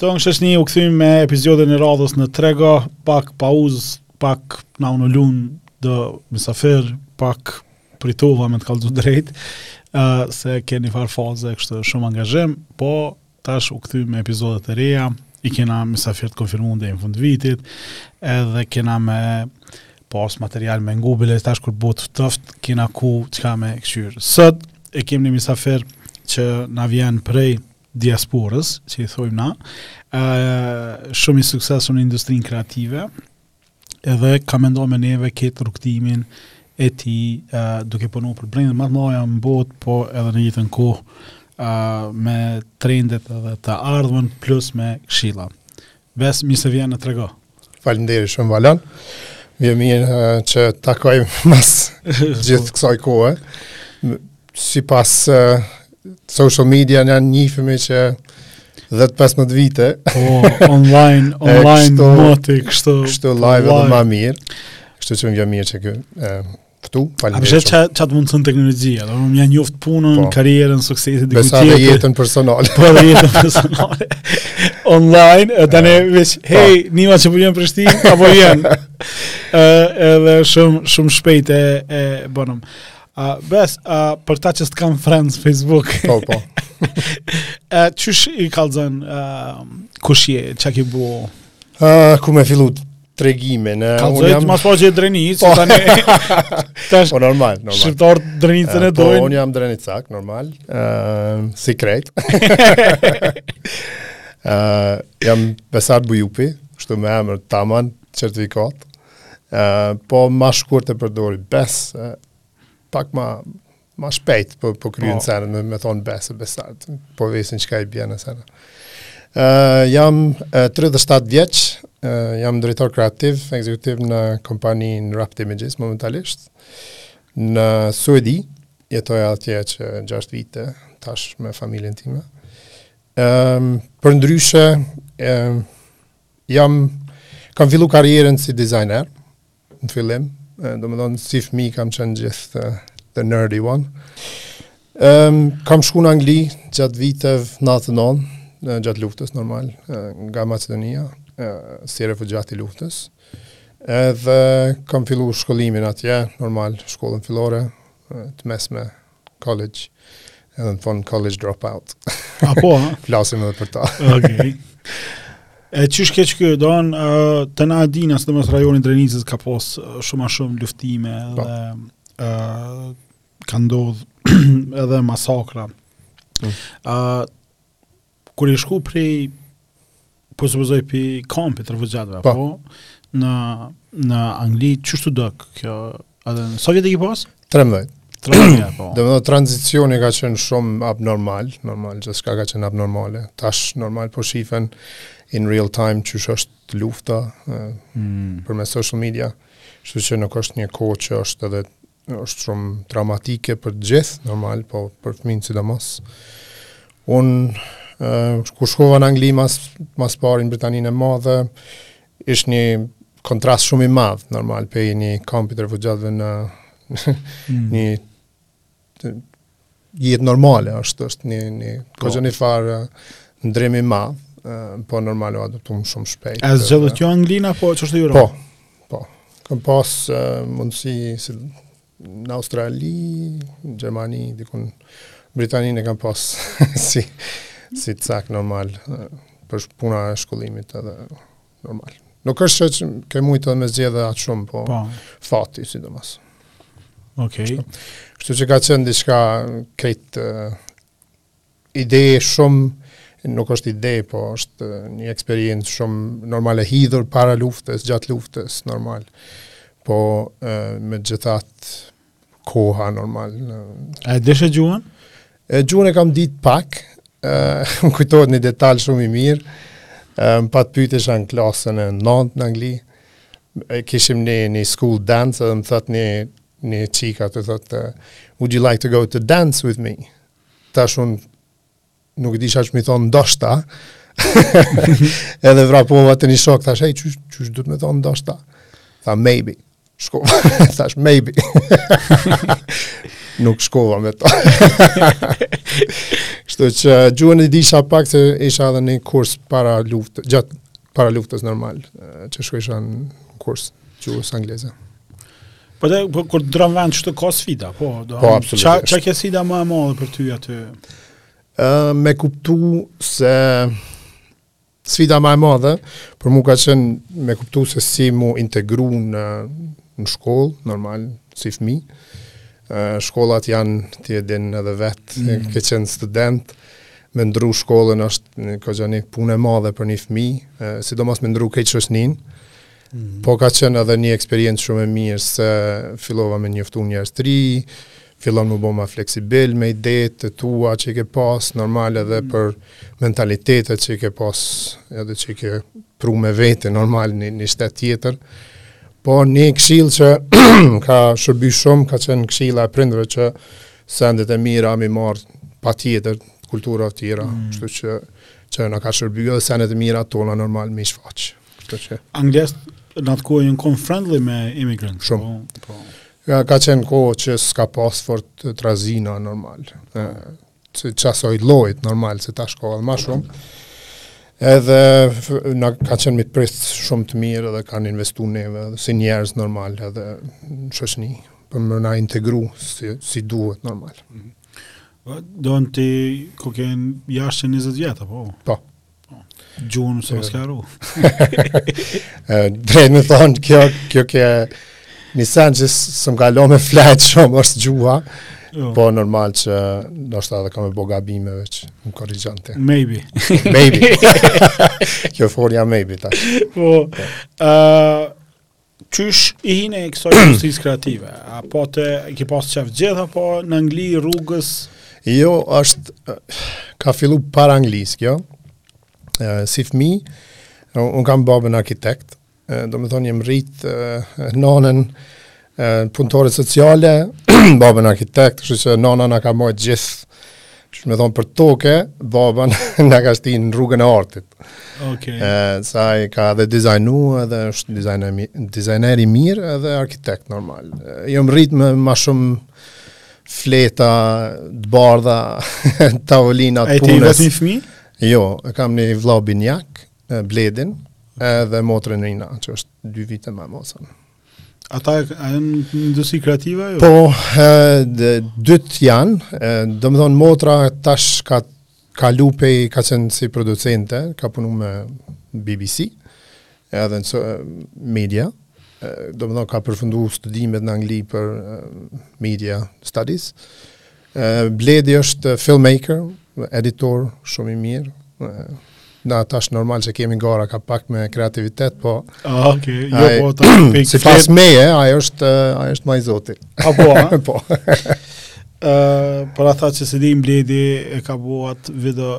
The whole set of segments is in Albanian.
Tung, ça boni, u kthym me episodin e radhës në Trego, pak pauz, pak na anulun do mysafirë, pak pritova me t'kallzu drejt, uh, se ke ni far faze kështu shumë angazhim, po Tash u kthym me epizodet e reja, i kena mysafirët konfirmu deri në fund të vitit, edhe kena me pas material me ngu bile, tash kur bohet ftoftë, kena ku çka me kqyr. Sot e kemi një mysafir që na vjen prej diasporës, që i thojmë na, ë shumë i suksesshëm në industrinë kreative, edhe ka me nda me neve këtë rrugëtimin e tij uh, duke punu për brendet ma të mdhaja në botë, po edhe në njëjtën kohë uh, me trendet edhe të ardhmen plus me këshilla. Bes, mirë se vjen në Trego. Faleminderit shumë, Valon. M'vje mirë uh, që t'takoj mas gjithë kësaj kohe. Sipas uh, social media na njifemi qe 10-15 vite. Po, online, online, kështu, moti, kështu. Kështu live, live. edhe ma mirë. Kështu që më vjen mirë që je këtu. A po e sheh që ta mundëson teknologjia, domethënë me ja njoft punën, po, karierën, sukseset, e dikujt tjetër. Besa dhe jetën personale. Po dhe jetën personale. Online, e tani veç, po. hej, pa. urime që për gjën, po, për shtim, apo jenë. edhe shumë, shumë shpejt e, e bojmë. A, Bes, a, për këta që s'të kanë friends n'Facebook. Po, po. A, qysh i kallzon, a, kush je, ça ki bo? A, ku me fillu tregimin, në... Kallzon, jam... nashta që je Drenicë, po. tani... tash, po, normal, normal. Shqiptarët Drenicën e dojnë. Po, unë jam drenicak, normal, a, si krejt. a, jam Besart Bujupi, kshtu me emër taman, n'certifikatë. po ma shkurt e përdori Bes, pak ma, ma shpejt po, po kryn, po. Sen, me, me thon Bes se Besart, po Besi çka i bjen sen. Uh, jam uh, 37 vjeç, uh, jam drejtor kreativ, ekzekutiv në kompaninë Rabbit Images momentalisht. Në Suedi jetoj atje që 6 vite tash me familjen time. Ehm, um, përndryshe, ehm, um, Jam, kam fillu karrierën si designer, në fillim, domethonë, si fmi kam qenë gjithë the, the nerdy one. Um, kam shku në Angli gjatë viteve nantë nanë, gjatë luftës normal, nga Macedonia, si refugjat i luftës. Edhe kam fillu shkollimin atje, normal, shkollën fillore, të mesme, college, edhe në fund college dropout. A po, ha? Flasim edhe për ta. Okej. E qysh ke qiky, domethan uh, të tana e dina sidomos rajoni i Drenicës ka pas uh, shumë ma shumë luftime Po. dhe ë ka ndodh edhe masakra. Ë Mm. Kur ki shku prej po supozoj pi kampit të refugjatëve, po. po në në Angli qysh u duk kjo edhe në sa vjet i ki pas? 13. 13 po. Domethënë tranzicioni ka qenë shumë abnormal, normal, gjithçka ka qenë abnormale. Tash normal po shifen in real time qysh është lufta mm. përmes social media. Kështu që nuk është një kohë që është edhe Është shumë traumatike për të gjithë, normal, po për fëmijën sidomos. Un kur shkova në Angli mas, më së pari në Britaninë e Madhe, ishte një kontrast shumë i madh, normal, pi një kampit të refugjatëve në mm. një jetë normale, është është një një po. goxha një farë ndrim i madh, po normal u adoptuam shumë shpejt. A e zgjodhët ju Anglinë apo qysh u ba? Po. Po. Kam pas uh, mundësi si në Australi, në Gjermani, dikun Britaninë e kam pas si si cak normal për punë e shkollimit edhe Normal. Nuk është që ke mujtë dhe me zgjedhe atë shumë, po, po. fati, sidomos. Okej. Okay. Kështu që ka qenë diçka krejt uh, ide shumë nuk është ide, po është uh, një eksperiencë shumë normal e hidhur para luftës, gjatë luftës, normal. Po uh, megjithatë koha normal. A e dishe gjuhën? E gjuhën e kam ditë pak, më kujtohet një detalj shumë i mirë, më pat pytë, isha në klasën e nëndë në Angli, e kishim një, një school dance dhe më thot një, një çikë aty thot, would you like to go to dance with me? Tash unë nuk disha qysh me i thon ndoshta. edhe vrapova te një shok, thash, hey, qysh, qysh, duhet me thonë, ndoshta. Tha, maybe. Shkova, thash, maybe. Nuk shkova me to. Shtu që gjuhën e disha pak se isha edhe një kurs para luftës, gjatë para luftës normal, që shkojsha në kurs gjuhës angleze. Po dhe po, kur ndron vend kështu ka sfida, po do. Po absolutisht. Çka ke sfida më e madhe për ty aty? Ë uh, me kuptu se sfida më e madhe për mua ka qenë me kuptu se si mu integru në në shkollë, normal, si fëmi. Uh, shkollat janë ti e din edhe vet, mm. ke qenë student, me ndru shkollën është një goxha një punë e madhe për një fëmi, uh, sidomos me ndru krejt shoqnin. Po ka qenë edhe një eksperiencë shumë e mirë se fillova me njoftu njerëz të ri, fillon m'u bo ma fleksibil me idetë të tua që i ke pas, normal edhe mm. për mentalitetet që i ke pas, edhe që i ke pru me vete, normal një, një shtet tjetër. Po një këshillë që ka shërby shumë, ka qenë këshila e prindrëve që sendet e mira me i marrë prej tjetër, kultura tjera, mm. që që na ka shërby edhe sendet e mira tona normal me i shfaq. Kështu që Anglia në atë kohë janë kon friendly me immigrants. Shumë. Po, po. Ja, ka qenë kohë që s'ka pas fort trazina normal. Ë çasoj lloji normal se tash ka ma shumë. Edhe na ka qenë mikpritës shumë të mirë dhe kanë investu neve si njerëz normal edhe në shoqni për me na integru si, si duhet normal. Mhm. Domethon ti ke kenë jashtë 20 vjet, apo? Po. Gjuhën s'e paske harru. Drejt me thonë, kjo, kjo ke një sen që s'e m'ka lon me fjet shumë është gjuha, jo. po normal që ndoshta edhe kam me bo gabime veç, më korrigjon ti. Maybe. maybe. kjo forja maybe tash. Po, uh, Qysh i hine e kësoj industrisë kreative? A e ke pas qef gjith, apo në Angli rrugës? Jo, është, ka fillu para Anglisë, kjo. Si fmi, unë kam babën arkitekt, domethënë jam rrit nonën punëtore sociale, babën arkitekt, kështu që nona na ka mojt gjithë Qysh me thonë për toke, baba na ka shti në rrugën e artit. Okay. E, se ai ka edhe dizajnu edhe është dizajner i mirë edhe arkitekt normal. Jom rritë me ma shumë fleta të bardha, tavolina punës. A je ti i vetmi fmi? Jo, e kam një vla binjak, Bledin, edhe motrën Rina, që është dy vite mas neve. Ata a janë në industri kreative? Jo? Po, të dytë janë, domethënë motra tash ka kalu pej ka qenë si producente, ka punu me BBC, edhe në media, domethënë ka përfundu studimet në Angli për media studies, Bledi është filmmaker, editor, shumë i mirë. Na tash normal që kemi gara kapak me kreativitet, po... Ah, ok, jo ai, po të pikë... Sipas meje, ai është, ai është ma i zoti. Apo, a? po. uh, për ata që s'e din, Bledi e ka bo at video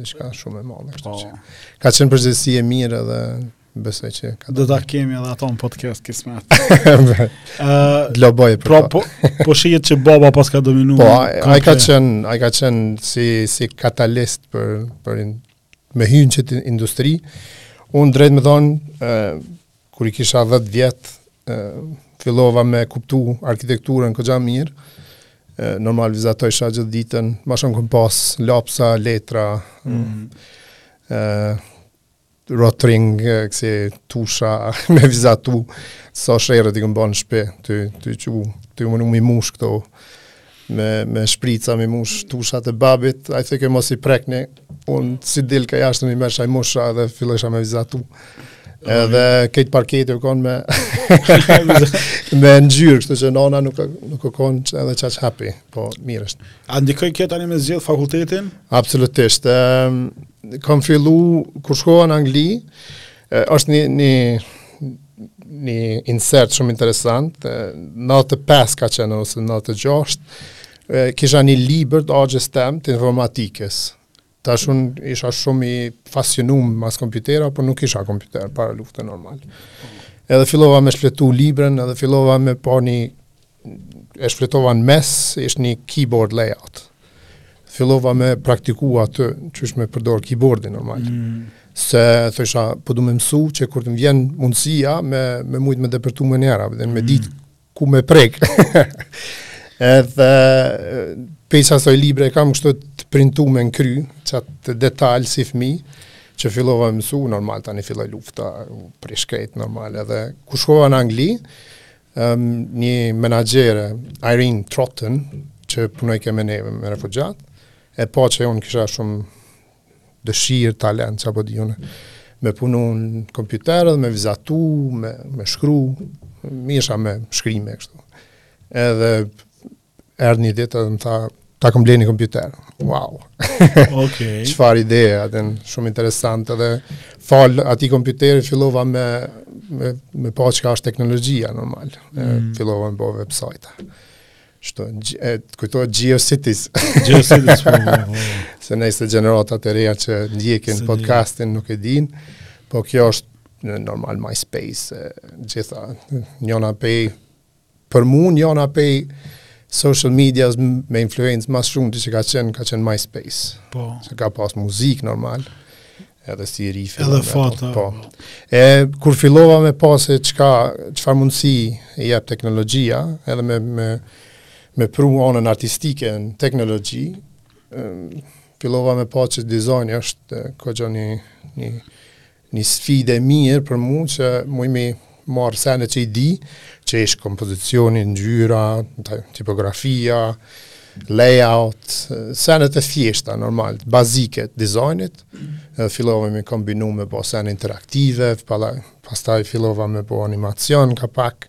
Diçka shumë e madhe kështu po. që. Ka qenë përgjegjësi e mirë edhe besoj që ka do ta kemi edhe atë në podcast kismet. Ëh, loboj për pra, po po shihet që baba paska dominu. Po, ai ka qen, ai ka qen si si katalist për për me hy në qet industri. Unë drejt me thon, ëh, Kur i kisha 10 vjet, fillova me kuptu arkitekturën koxha mirë. Normal vizatojsha gjithë ditën, ma shumë kom pas lapsa, letra, mm -hmm. rotring, kësi tusha, me vizatu, sa sherret i kom ba në shpi, ty, ty që tu menu me i mush këto, me me shprica me mush tushat e babit ai thojke mos i prekni unë si dilke jashtë i merrsha i mushsha dhe fillojsha me vizatu edhe kët parketi u kon me me ngjyrë kështu që nana nuk nuk u kon edhe çaj happy po mirë është a ndikoi kjo tani me zgjedh fakultetin absolutisht um, kam fillu kur shkova në Angli është një një një insert shumë interesant, në të pestë ka qenë ose në të gjashtë, kisha një libër të axhës tem të informatikës. Tash unë isha shumë i fascinun mas kompjutera, por nuk kisha kompjuter para lufte normal. Edhe fillova me shfletu librën, edhe fillova me pa një e shfletova në mes, ishte një keyboard layout. Fillova me praktiku atë, qysh me përdor keyboardin normal. Mm. Se thojsha, po du me mësu që kur të më vjen mundësia me, me mujtë me depërtu menjëherë, dhe me mm. ditë ku me prek. Edhe pej asaj libre kam kështu të printume në kry, qat detal si fmi, që fillova me mësu, normal tani filloi lufta, prishi krejt normal, edhe kur shkova në Angli, Um, një menaxhere, Irene Trotten, që punojke me neve me refugjat, e pa që unë kisha shumë dëshirë, talent, ça po di unë, me punu në kompjuter dhe me vizatu, me, me shkru, mirrsha me shkrime, kështu. Edhe Erdh një ditë dhe më tha, ta kom ble ni kompjuter. Wow. Okej. Çfarë okay. ide atë, shumë interesante dhe falë atij kompjuteri fillova me me me pa çka është teknologjia normal. Mm. Fillova me bo website. Shto, a të kujtohet GeoCities. GeoCities, po, po, po. Se ne se gjeneratat e reja që ndjekin podcastin nuk e din, po kjo është normal MySpace, gjitha, njona pej Për mu njëna pej social media me influencë ma s'shumti që ka qenë, ka qenë MySpace. Po. Se ka pas muzikë normal, edhe si i ri film. Edhe foto. Po. E, kur fillova me pa se çka, çfarë mundësi i jep teknologjia, edhe me, me, me pru anën artistike në teknologji, fillova me pa se dizajni është koxha një, një, Një sfidë e mirë për mu që mujmi marrë senet që i di, që ishë kompozicionin, ngjyra, tipografia, layout, senet e thjeshta, normal, bazike të dizajnit, edhe fillova me kombinu me bo sene interaktive, pala, pastaj fillova me bo animacion ka pak,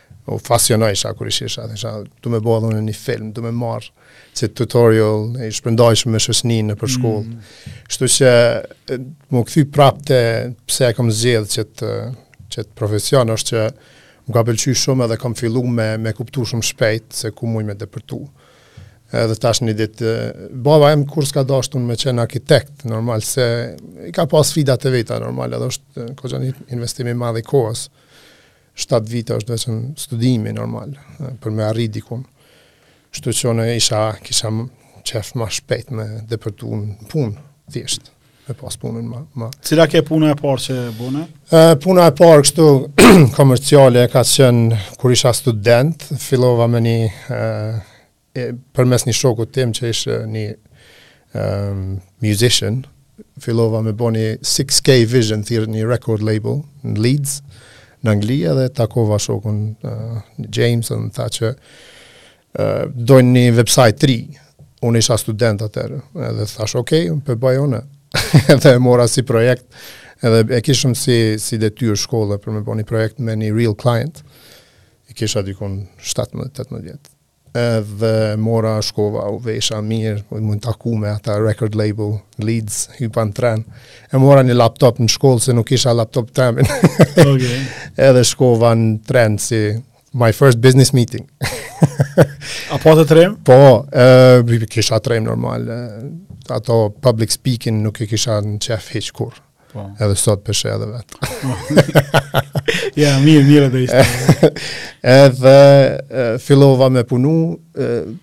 u fascinojsha kur i shihsha, ish du me bo edhe në një film, du me marrë si tutorial, i shpërndajshme me shoqninë nëpër shkollë. Mm. Shtu që m'u kthy prap te pse e kom zgjedh qët, qët profesion është që më ka pëlqy shumë edhe kom fillu me, me kuptu shumë shpejt se ku muj me depërtu. Edhe tash një ditë, baba em kurrë s'ka dashtë unë me qenë arkitekt, normal se i ka pas sfidat e veta, normal edhe është koxha një investim i madh i kohës. Shtatë vite është veçëm studimi normal për me arrit dikun. Kështu që unë isha kisha qef më shpejt me depërtu në punë, thjesht me pas punën tem. Cila ke puna e parë që bone? Puna e parë kështu komerciale ka qenë kur isha student, fillova me një E, përmes një shokut tim që ishte një um, musician, fillova me bo një 6K Vision, thirret një record label në Leeds, në Angli, edhe takova shokun uh, James, dhe tha që uh, dojnë një website 3, unë isha student atëherë, edhe thash, ok, unë po e baj unë, edhe e mora si projekt, edhe e kishëm si, si detyrë shkolle për me bo një projekt me një real client, i kisha dikun 17-18 vjet. Edhe mora shkova, u vesha mirë, po m'u taku me ata record label, Leeds, hypa në tren. E mora një laptop në shkollë, se nuk kisha laptop temin. okay. Edhe shkova në tren, si my first business meeting. A pate tremë? Po, e, kisha tremë normal. Ato public speaking nuk i kisha në qef hiç kurrë. Po. Edhe sot po e sheh edhe vetë. ja, mirë, mirë dhe ishte. edhe fillova me punu,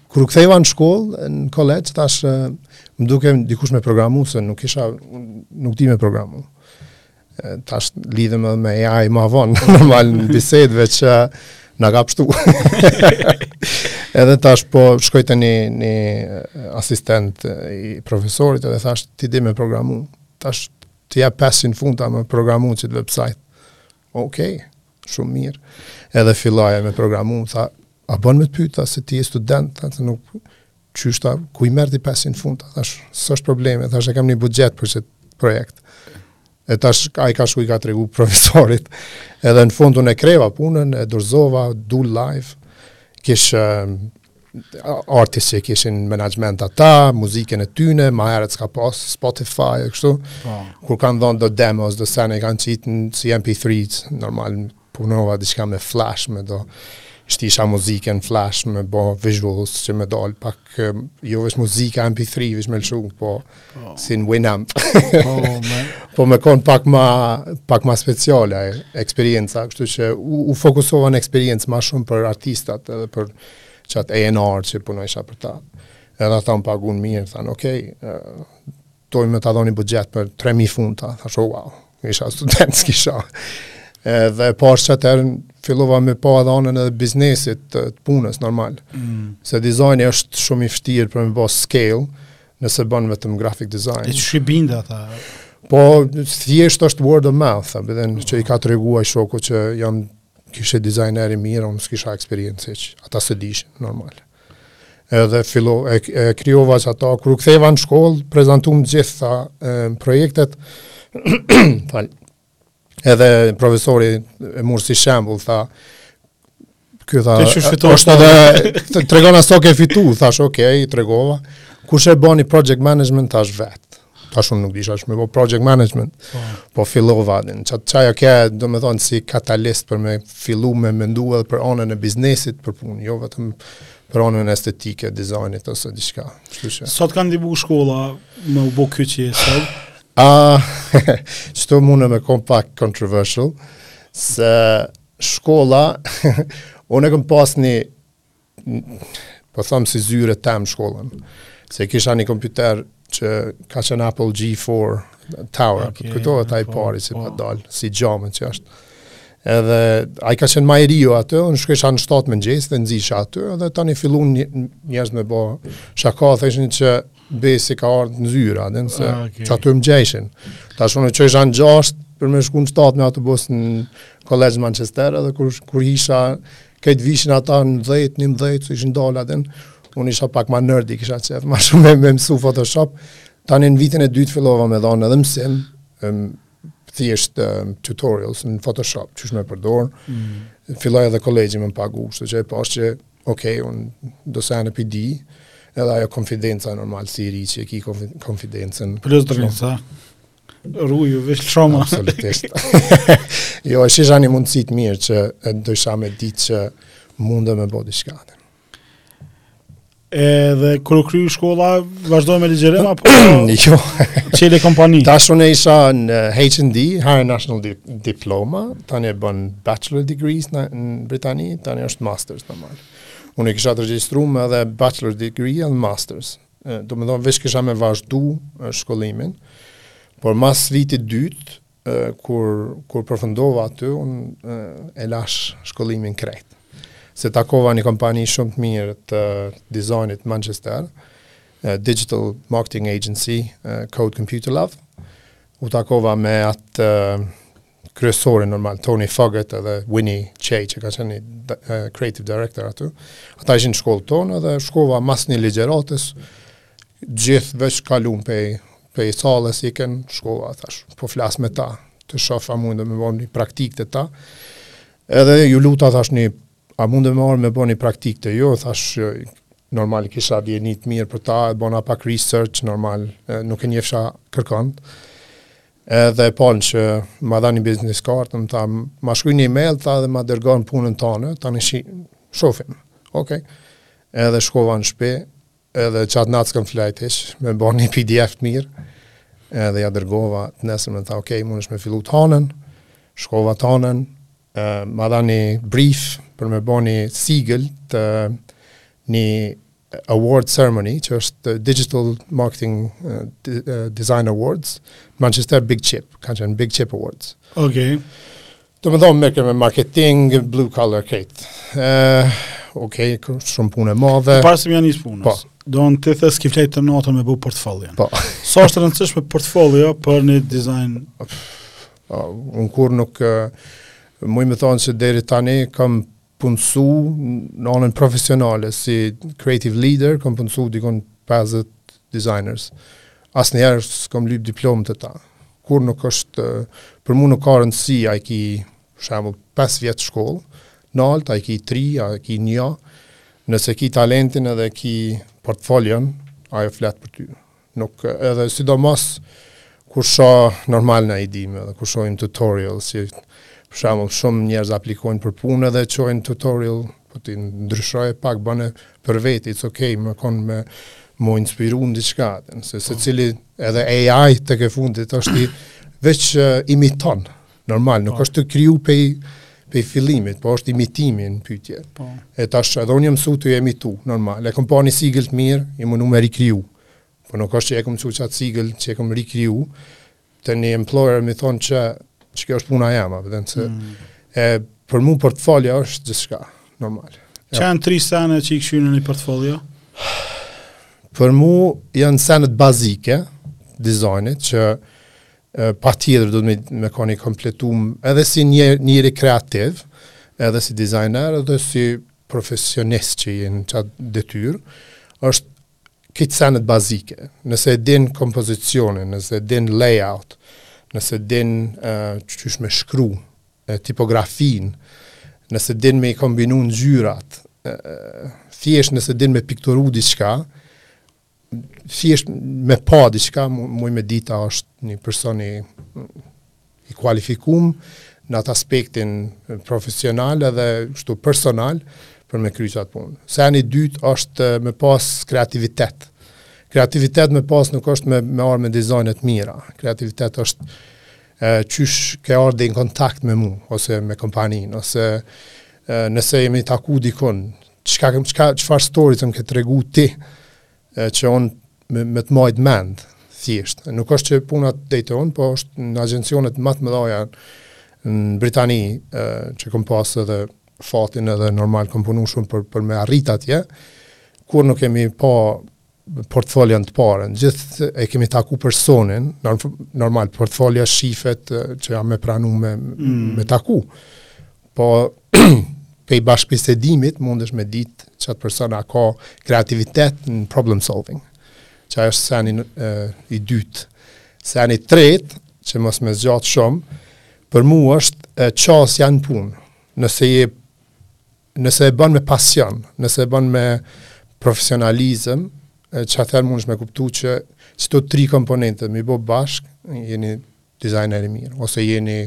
kur u ktheva në shkollë, në kolegj, tash m'u dufke dikush me programu, se nuk disha, nuk di me programu. Tash lidhem edhe me AI ma vonë, normal në bisedë veç na kap shtu. edhe tash po shkoj te një, një asistent i profesorit edhe thash ti di me programu. Thash të jap 500 funta me programu qët website. Okej, okay, shumë mirë. Edhe filloja me programu, tha, a bon me të pytë se ti je student, tha, ti nuk, qysh tha, ku i merr ti 500 funta, thash, s'është problem, thash, e kam një budget për qët projekt. E tash, ai ka shku i ka tregu profesorit. Edhe në fund unë e kreva punën, e dorzova, dul live, kish, artist që kishin menaxhment ata muzikën e tyne, ma herët s'ka pas Spotify e kështu. Po. Kur kanë dhonë do demos, do sene i kanë qitë në si MP3, normal punova diçka me flash, me do shtisha muzikën flash, me bo visuals që me dalë pak, jo veç muzika MP3, veç me lëshu, po. Oh. Si në Winamp. Oh, po me konë pak ma, pak ma speciale, eksperienca, kështu që u, u fokusova në eksperiencë ma shumë për artistat edhe për qatë A&R që punojsha për ta. Edhe ata më pagun mirë, thanë, okej, okay, uh, dojmë me ta dhonë një budget për 3.000 funta, thashë, oh, wow, isha student, s'kisha. Edhe po është që atërën, fillova me pa edhe anën e biznesit të, të punës, normal. Mm. Se dizajni është shumë i vështirë për me bo scale, nëse bën vetëm graphic design. E qysh i binde ata? Po thjesht është word of mouth, a bon që i ka tregu ai shoku që jam kishe dizajner i mirë, unë s'kisha eksperiencë hiç. Ata s'e dishin, normal. Edhe fillo e, e krijova që ata kur u ktheva në shkollë, prezantum gjitha e, projektet. Fal. Edhe profesori e mur si shembull, tha, ky tha, është edhe trego sa ke fitu, thash, ok, i tregova. Kush e bani project management tash vet? Tash unë nuk disha shumë për project management. Po, po fillova atë. Çat qajo ka, domethënë si katalist për me fillu me mendu edhe për anën e biznesit për punë, jo vetëm për anën estetike, dizajnit ose diçka. Sa t'ka ndihmu shkolla me u bë ky që je sot. Ah, qëto munet me kon pak controversial, se shkolla, unë e kom pas, po thom si zyre tem shkollën, se kisha një kompjuter që ka qenë Apple G4 Tower, okay, këto tower, po, pari që pat dalë, si xhamën që është. Edhe, ai ka qenë ma i riu aty, unë shkojsha në shtatë në mëngjes dhe e zisha aty, edhe tani fillun njerzt me bo shaka, thojshin që Besi ka ardhë në zyra, domethonë se ah, okay. që aty më gjejshin. Tash unë u çojsha në gjasht, për me shku në shtatë me autobus në College Manchester, edhe kur, kur isha, këta vishin ata në dhejtë, njëmbëdhjetë, se kishin dalë ata, unë isha pak ma nërdi, kisha qef, ma shumë me, me mësu Photoshop, tani në vitin e dytë fillova me dhanë edhe mësim, um, thjesht um, tutorials në Photoshop, qysh me përdorë, mm. filloj edhe kolegji me më pagu, kështu që e pashë që Ok, unë do sene po i di, edhe ajo konfidenca normal, si i ri që e ki konfidencen. Plus Drenica, rruju, veç shumë. Absolutisht. jo, e kisha një mundësi të mirë që dojsha me ditë që muj me bo diçka atje. Edhe kur u kry shkolla, Vazhdojmë me ligjërim apo jo? Çelë kompani. Tash unë isha në HND, Higher National Di Diploma, tani e bën bachelor degrees në, në Britani, tani është masters normal. Unë e kisha të regjistrume edhe bachelor degree dhe masters. Domethonë, veç kisha me vazhdu shkollimin, por mas vitit të dytë, Kur kur përfundova aty, unë e lash shkollimin krejt. Se takova një kompani shumë të mirë të dizajnit në Manchester, Digital Marketing Agency, Code Computerlove. U takova me atë kryesorin normal, Tony Foggett edhe Winnie Chey, që ka qenë creative director aty. Ata ishin në shkollë tonë edhe shkova mas një ligjerates, të gjithë veç kalun pej Pej sallës ikën, shkova thash. Po flas me ta, të shof a muj me bo një praktikë te ta. Edhe ju luta thash një a mundet me më marr me bo një praktikë te ju, thash normal kisha dijeni të mirë për ta, e bona pak research normal, nuk e njefsha kërkond. Edhe e di që ma dha një business card, më tha, ma shkruaj një email tha dhe ma dërgon punën tane, tani e shofim. Okej. Okay. Edhe shkova në shpi, Edhe qatë natë s'kam flejt hiç, me bo një pdf të mirë, edhe ja dërgova të nesërmen, tha, okej, okay, mundesh me fillu të hanën, shkova të hanën, ma dha një brief për me bo një sigël të një award ceremony, që është Digital Marketing uh, uh, Design Awards, Manchester Big Chip, ka qenë Big Chip Awards. Okej. Okay. Domethonë merret me marketing, blue collar kate. Uh, ok, shumë punë e madhe. Para se me ja nis punës. Po. Domethonë, the s'ki flejt atë natën me bo portfolion. Po. Sa është e rëndësishme portfolio për një dizajner? Po, unë kurrë nuk... Uh, Muj me thonë se deri tani kam punësu në anën profesionale si creative leader, kam punësu dikun 50 designers. Asnjëherë s'kam lyp diplomë te ta. Kurrë nuk është për mu nuk ka rëndësi a i ki për shembull 5 vjet shkollë të naltë, a i ki 3, a e ki 1. Nëse ki talentin edhe ki portfolion, ajo flet për ty. Nuk edhe sidomos kur shoh normal na i dimë edhe kur shohim tutorial si për shembull shumë njerëz aplikojnë për punë dhe çojnë tutorial po ti ndryshoje pak bëne për veti it's okay me kon me m'u inspiru në diçka se secili edhe AI tek e fundit është i veç uh, imiton Normal, nuk po. është të kriju pej, pej fillimit, po është imitimi në pytje. Po. E tash edhe unë jam mësu tu imitu, normal. E kam pa një sigil të mirë, jam munu me rikriju. Po nuk është që e kam çu qatë sigil që e kam rikriju, te një employer me i thonë që, që kjo është puna jema, dhe nëse, mm. e, për mu portfolio është gjithçka, normal. Çka janë tri sene që i kshyr në një portfolio? Për mu janë senet bazike t'dizajnit, që patjetër duhet me, me kon i kompletum edhe si një, njëri kreativ, edhe si dizajner, edhe si profesionist që je në qatë detyrë, është këto senet bazike. Nëse e din kompozicionin, nëse e din layout, nëse e din uh, qysh me shkru, uh, tipografinë, nëse din me i kombinu ngjyrat, uh, thjesht nëse din me pikturu diçka, thjesht me pa diçka muj me dit a është një person i kualifikum në atë aspektin profesional edhe kështu personal për me kry qatë punë. Seni i dytë është me pas kreativitet. Kreativitet me pas nuk është me, me ardhë me dizajne t'mira. Kreativitet është e, qysh ke ardhë në kontakt me mu, ose me kompaninë, ose e, nëse jemi taku dikun, Çka kam çka çfarë story tën më ke tregu ti që un me, me të majtë mend thjesht. Nuk është që puna ta dikton, psh në agjencionet më të mëdha në Britani që kam pas edhe fatin edhe normal kam punu shumë për për me arrit atje. Kurrë nuk kemi pa portfolion të parën, gjithë e kemi taku personin, normal, portfolia shifet që a me pranu me, mm. me taku. Po, pej bashkëbisedimit, mundesh me ditë qat person a ka kreativitet në problem solving, qajo është seni e, i dytë. Seni i tretë, që mos me zgjatë shumë, për mu është e, qasja në punë. Nëse je Nëse e bën me pasion, nëse e bën me profesionalizëm, qatëherë mundesh me kuptu që si të tri komponentët mi bo bashk, je ni dizajner i mirë, ose je ni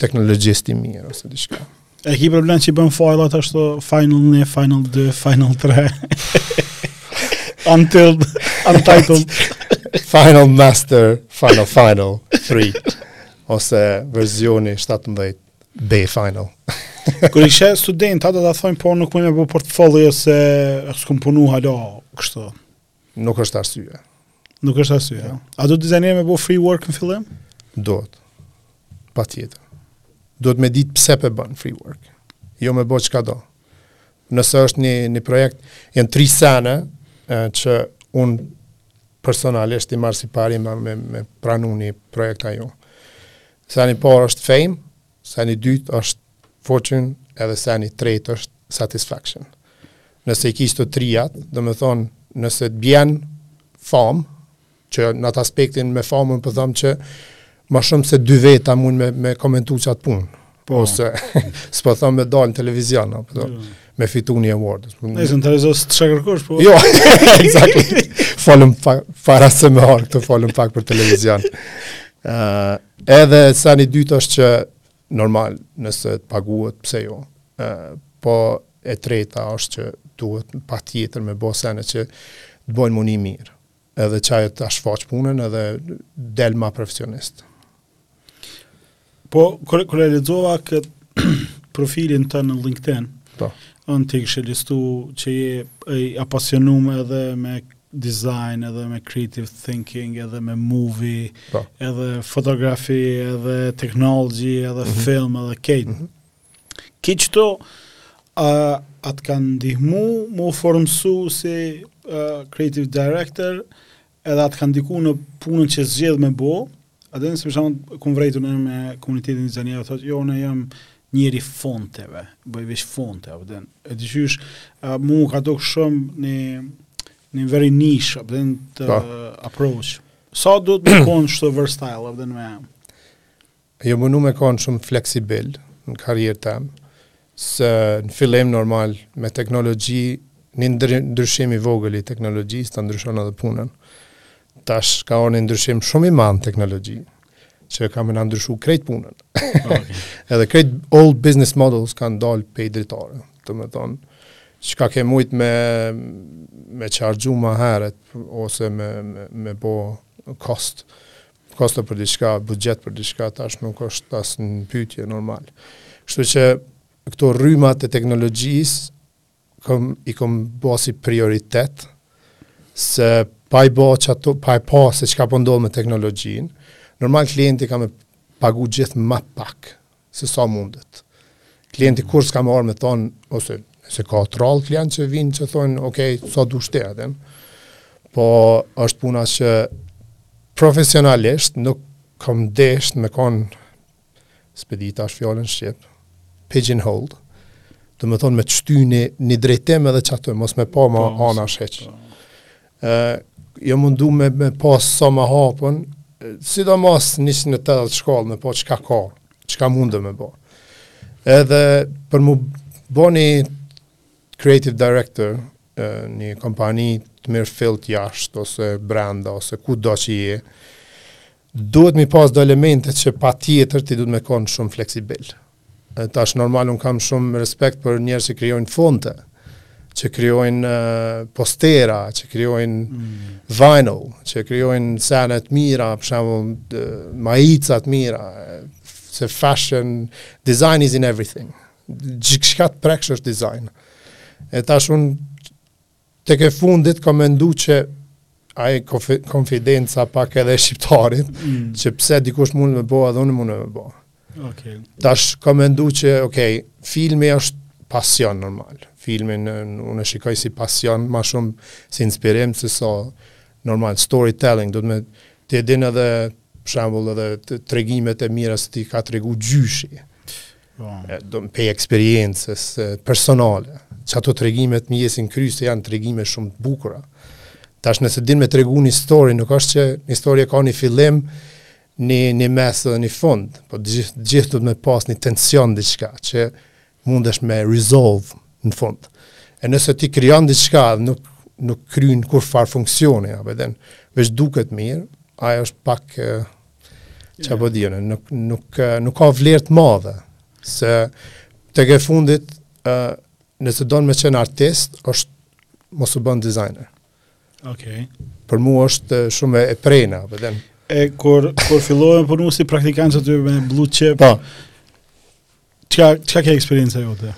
teknologjist i mirë, ose diçka. E ki problem që i bën fajlat ashtu final 1, final 2, final 3, until, untitled, final master, final, final 3, ose versioni 17. Be final. Kur je student, a dhe ta thonë po nuk muj me bë portfolio se s'kum punu hala kështu. Nuk është arsye. Nuk është arsye. Ja. A duhet dizajneri me bë free work në fillim? Duhet. Patjetër. Duhet me ditë pse po bën free work. Jo me bo çkado. Nëse është një një projekt, janë tri sene që un personalisht i marr si parime me, me pranu ni projekt a jo. Seni parë është fame, seni i dytë është fortune, edhe seni i tretë është satisfaction. Nëse i ki çato trijat, domethonë, nëse të bjen famë, që në atë aspektin me famën po thom që ma shumë se dy veta mun me me komentu çat punë. Po, po. se s'po thom me dalë në televizion, apo. Po. Jo. me fitu një award. Ne zënë të rezos të shakërkosh, po? Jo, exactly. Folëm pak, para se me ardh këtu, folëm pak për televizion. Uh, edhe seni i dytë është që normal nëse të paguhet, pse jo. Uh, po e treta është që duhet patjetër me bo sene që të bojnë mu ni mirë. Edhe çajo ta shfaq punën edhe del ma profesionist. Po, kur kur e lexova këtë profilin ton në LinkedIn, po. ti e kishe listu që je e, apasionume edhe me design, edhe me creative thinking, edhe me movie, po. edhe fotografi, edhe technology, edhe mm -hmm. film, edhe krejt. Mm -hmm. Këto, a, a të kanë ndihmu m'u formësu si a, creative director, edhe a të kanë ndiku në punën që zgjedh me bo, a din, se për shembull kom vrejt unë me komunitetin e dizajnerëve, thotë, jo, unë jam njeri i fonteve, boj veç fonte, a din, e di qysh, a, m'u ka duk shumë një, një very niche, a din, po. approach. Sa duhet me konë qashtu versatile, a din, me... Jam munu me kon shumë fleksibil në karrierë tem, se në fillim normal me teknologji, një ndryshim i vogël i teknologjisë të ndryshon edhe punën. Tash ka ardh një ndryshim shumë i madh në teknologji, që ka me na ndryshu krejt punën. Okay. edhe krejt old business models kanë dalë pej dritare. Domethonë, çka ke mujt me, me çarxhu ma heret, ose me, me, me bo cost Kosto për diçka, buxhet për diçka tash nuk është as në pyetje normal. Kështu që këto rryma të teknologjisë kom i kom bo si prioritet se pa i bo çato, pa e pa se çka po ndodh me teknologjinë, normal klienti ka me pagu gjithë ma pak se sa mundet. Klienti kurrë s'ka me ardh me thonë, ose nëse ka trall klient që vijnë që thojnë, ok, sa dush t'jap, po është puna që profesionalisht nuk kom desht me konë, s'pe di tash fjallën Shqip, pigeonholed, domethonë me të shty në një drejtim edhe çaty, mos me pa ma anash hiç. Ë jo mundu me e pas sa ma hapun, sidomos 180 shkallë me pa çka ka, çka mundet me bo. Edhe për m'u bo ni creative director në një kompani të mirë fillt jashtë ose brenda ose kudo që je, duhet m'i pas do elemente që patjetër ti duhet me konë shumë fleksibil. Tash normal unë kam shumë respekt për njerëz që krijojnë fonte, që krijojnë postera, që krijojnë mm. vinyl, që krijojnë sene të mira, për shembull majica të mira, se fashion design is in everything. Gjithçka t'preksh është design. E tash unë Tek e fundit kam mendu që ajo konfidenca pak edhe e shqiptarit, mm. që pse dikush mund me bo, edhe unë mund me bo. Okay. Tash kam mendu që, okay, filmi është pasion normal. Filmin unë e shikoj si pasion, ma shumë si inspirim, se sa normal, storytelling, do me thënë e din edhe, për shembull edhe tregimet e mira si t'i ka tregu gjyshi. Po. Dmth prej eksperiencës personale, që ato tregimet më jesin n'kry, se janë tregime shumë të bukura. Tash nëse din me tregu një story, nëse s'është që një story e ka një fillim, një, një mes dhe një fund, po gjithë duhet me pas një tension diçka, që mundesh me resolve në fund. E nëse ti krijon diçka dhe nuk, nuk kryn kurrfarë funksioni, apo edhe, veç duket mirë, ajo është pak, Qa po di une, nuk, nuk, nuk ka vlerë të madhe, se tek e fundit, uh, nëse don me qenë artist, atëherë mos u bën designer. Okay. Për mu është shumë e preme, apo edhe. E, kur, kur fillove punu si praktikant aty me Blue Chip, pra. Po. Çka, çka ke eksperienca jote?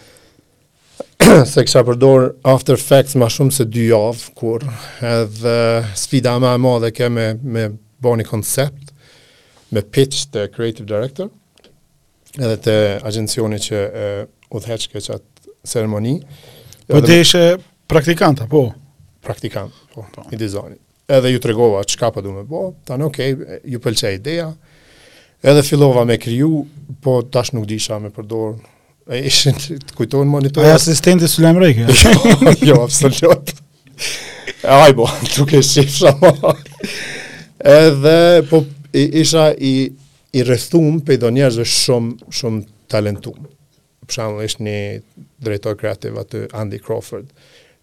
s'e kisha përdor After Effects ma shumë se dy javë, kurrë, edhe sfida ma e madhe ke me, me bo një koncept, me pitch te creative director, edhe te agjencioni që e udhëheqke qatë ceremoni. Po ti ishe praktikant, a po? Praktikant, po, po. i dizajnit. Edhe ju tregova çka po du me bo. Thanë ok, ju pëlqej ideja. Edhe fillova me kriju, po tash nuk disha me përdor. E sh'të kujtohen monitor. Ai asistenti Sulem Rejke. jo, jo, absolut. Ai po, nuk e shih shumë. Edhe po isha i i rrethum prej do njerëzve shumë shumë talentum. Për shembull, ish një drejtor kreativ aty Andy Crawford.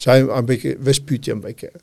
Qaj veç pytje më bojke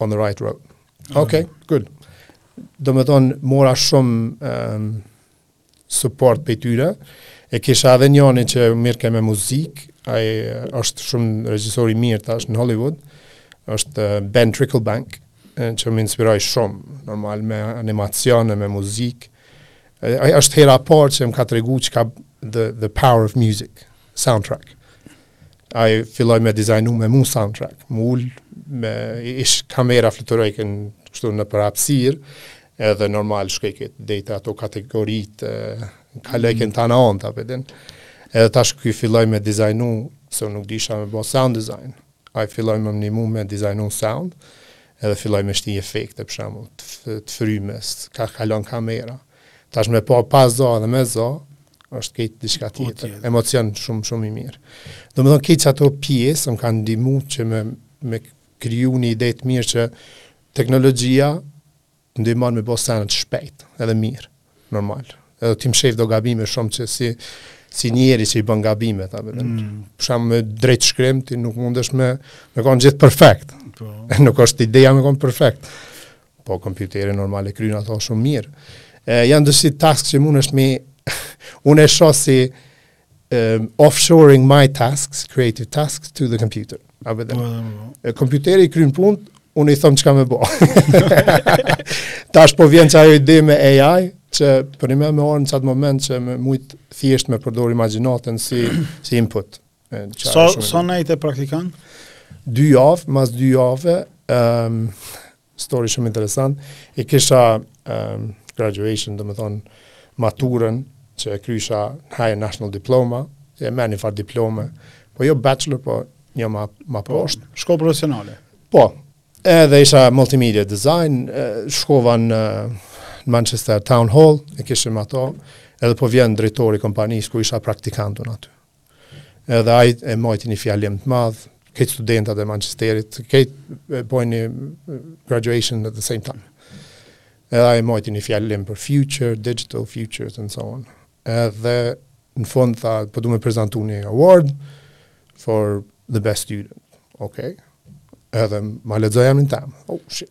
on the right road. Okay, good. Do me thonë, mora shumë um, support prej tyre. E kisha edhe njoni që mirrke me muzikë, ai është shumë regjisor i mirë tash në Hollywood, është Ben Tricklebank, që më inspiroj shumë, normal me animacione, me muzikë. Ai është hera e parë që më ka tregu çka the, the power of music, soundtrack. Ai filloi me dizajnu me mu soundtrack, m'u ul me ish kamera fluturojke kështu nëpër hapësirë, edhe normal shkojke te krejt ato kategoritë, kalojken t'anën e iPad-in, edhe tash ky filloi me dizajnu, se nuk dijsha me bo sound design, ai filloi me m'nimu me dizajnu sound, edhe filloi me shti efekte, për shembull, të, të frymës, ka kalon kamera, Tash me pa pa zo dhe me zo, është krejt diçka tjetër, emocion shumë, shumë i mirë. Do me thonë, krejt qato pjesë, më kanë ndihmu që me, me kryu një ide të mirë që teknologjia ndihmon me bo senet shpejt, edhe mirë, normal. Edhe ti i sheh do gabime shumë që si, si njeri që i bën gabime, ti vetëm. Mm. Shembull drejtshkrim, ti nuk mundesh me, me konë gjithë perfekt. Po. nuk është ideja me konë perfekt. Po kompjuteri normal i kryen ato shumë mirë. E, janë do si task që mundesh me... Unë e shoh si um, offshoring my tasks, creative tasks to the computer. A e dhe? Po, po, po. Kompjuteri i kryen punët, unë i thom çka me bo. Tash po vjen qajo ide me AI, që për mu me ardhë në qat moment që me mujt thjesht me përdor imagjinatën si, si input. Sa, sa nejte praktikant? Dy javë, mas dy javë, ehm um, story shumë interesant. E kisha ehm um, graduation, do me thonë maturën që e krysha higher national diploma, e me një farë diplome. Po jo bachelor, po një ma, ma po, poshtë, shkollë profesionale. Po. Edhe isha multimedia design, shkova në Manchester Town Hall, e kishim ato, edhe po vjen drejtori i kompanisë ku isha praktikant unë aty. edhe ai e mojti një fjalim të madh, krejt studentat e Manchesterit, krejt bojnë një graduation at the same time. Edhe ai mojti një fjalim për future, digital futures and so on. Edhe në fund tha, po du me prezentu një award for the best student. Ok. Edhe ma lexoi emnin tem. Oh, shit.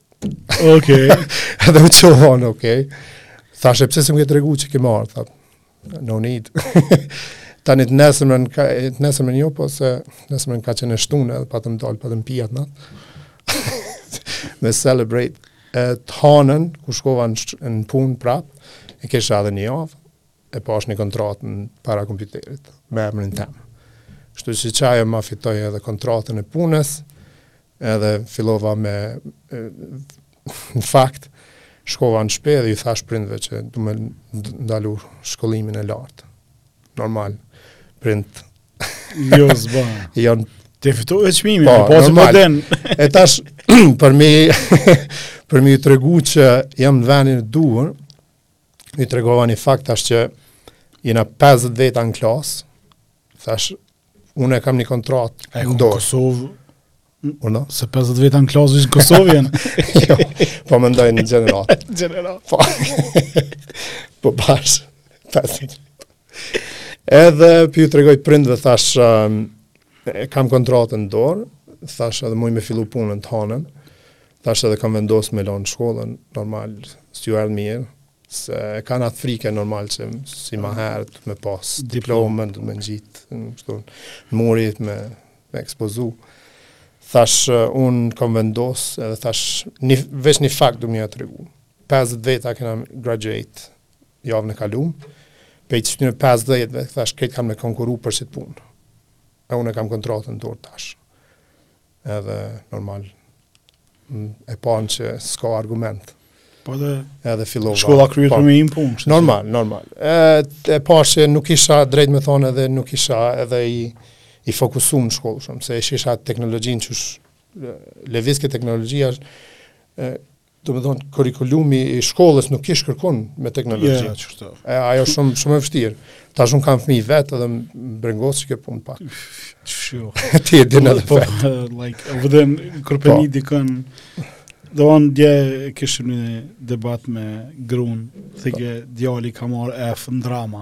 Ok. Edhe m'u çohem, ok. Thashë, pse s'më ke tregu që ke marrë, thot. No need. Tani të nesërmen, ka, të nesërmen jo, po se nesërmen ka qenë e shtune edhe patëm dalë, patëm pi atë natë, me celebrate. E, të hanën, kur shkova në, në punë prapë, e kesha edhe një javë, e pashë një kontratë para kompjuterit, me emrin tem. Kështu që qajo ma fitoi edhe kontratën e punës, edhe fillova me në fakt, shkova në shpi dhe i thash prindve që du me ndalu shkollimin e lartë. Normal, prind... jo, zba. Jon... Të fitoi çmimi, po, po që po den. e tash, për me i, për me i tregu që jam në venin e duhur, iu tregova një fakt thash që jena 50 veta në klasë, thash, unë e kam një kontratë në dorë. Kosovë, Urdhno? Se 50 veta në klasë vishë në Kosovë jenë. jo, po mendoj në gjeneral. gjeneral. Po, po bashkë, 50 Edhe po ju tregoj prindve, thash, um, e kam kontratën në dorë, thash edhe muj me fillu punën të hanën, thash edhe kam vendos me lanë shkollën, normal, s'ju erdh mirë, se e kanë atë frikë normal që si ma herët me pas diplomën, me ngjitë, në muri, me me ekspozu. Thash, unë kom vendos, edhe thash, një, veç një fakt du me jua tregu. 50 veta kena graduate javën e kalume, prej qëtynë 50 vet thash, krejt kam me konkuru për qëtë punë. E unë e kam kontratën dorë tash. Edhe, normal, e panë që s'ka argument. Po dhe edhe fillova. Shkolla kryhet për me gjetë punë. Normal, normal. E, e pash që nuk isha drejt me thonë edhe nuk isha edhe i, i fokusu në shkollë shumë, se shihsha teknologjinë qysh lëvizke, teknologjia është, Domethonë kurrikulumi i shkollës nuk kish kurrkun me teknologji. Yeah, çfarë. E ajo shumë shumë e vështirë. Tash unë kam fëmijë vet edhe m'brengos kjo punë pak. Çfarë? Jo. Ti e din atë fakt, po, like over them kur prindi po. dikon. Do on dje kishim një debat me grun, thojke djali ka marr F në drama.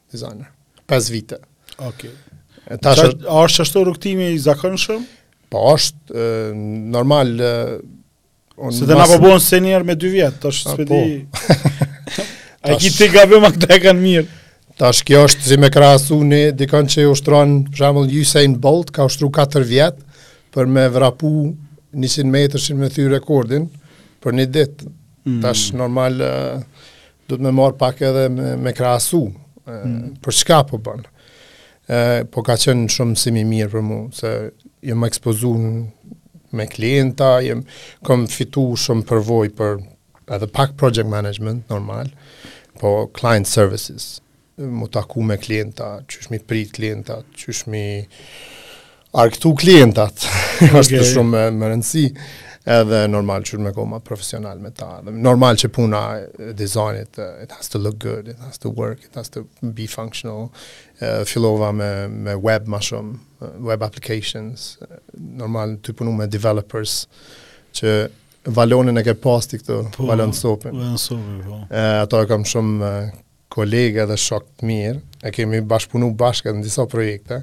designer. 5 vite. Okej. Okay. Tash është ashtu rrugtimi i zakonshëm? Po është normal e, unë se di na po bën senior me 2 vjet, tash s'e di. A e ki ti gabim a ata e kanë mirë. Tash kjo është si me krahasu ni dikon që ushtron për shembull Usain Bolt ka ushtru 4 vjet për me vrapu 100 metrëshin me thy rekordin për një ditë. Mm. Tash normal Do të më marrë pak edhe me, me krahasu, mm. për çka po bën. E, po ka qenë shumë mësim i mirë për mu, se jam ekspozu me klienta, jam, kom fitu shumë përvojë, për edhe pak project management, normal, po client services. mu taku me klienta, qysh mi prit klientat, qysh mi arktu klientat, okay. është shumë me rëndësi, edhe normal që me kon ma profesional me ta, edhe normal që puna e dizajnit, it has to look good, it has to work, it has to be functional, uh, fillova me, me web ma shumë, web applications, normal tu punu me developers, që Valonin e ke pas ti këtu, po, Valon Sopin. Valon Sopin, po. Uh, atë e kam shumë Koleg edhe shok të mirë, e kemi bashkëpunu bashkë edhe në disa projekte.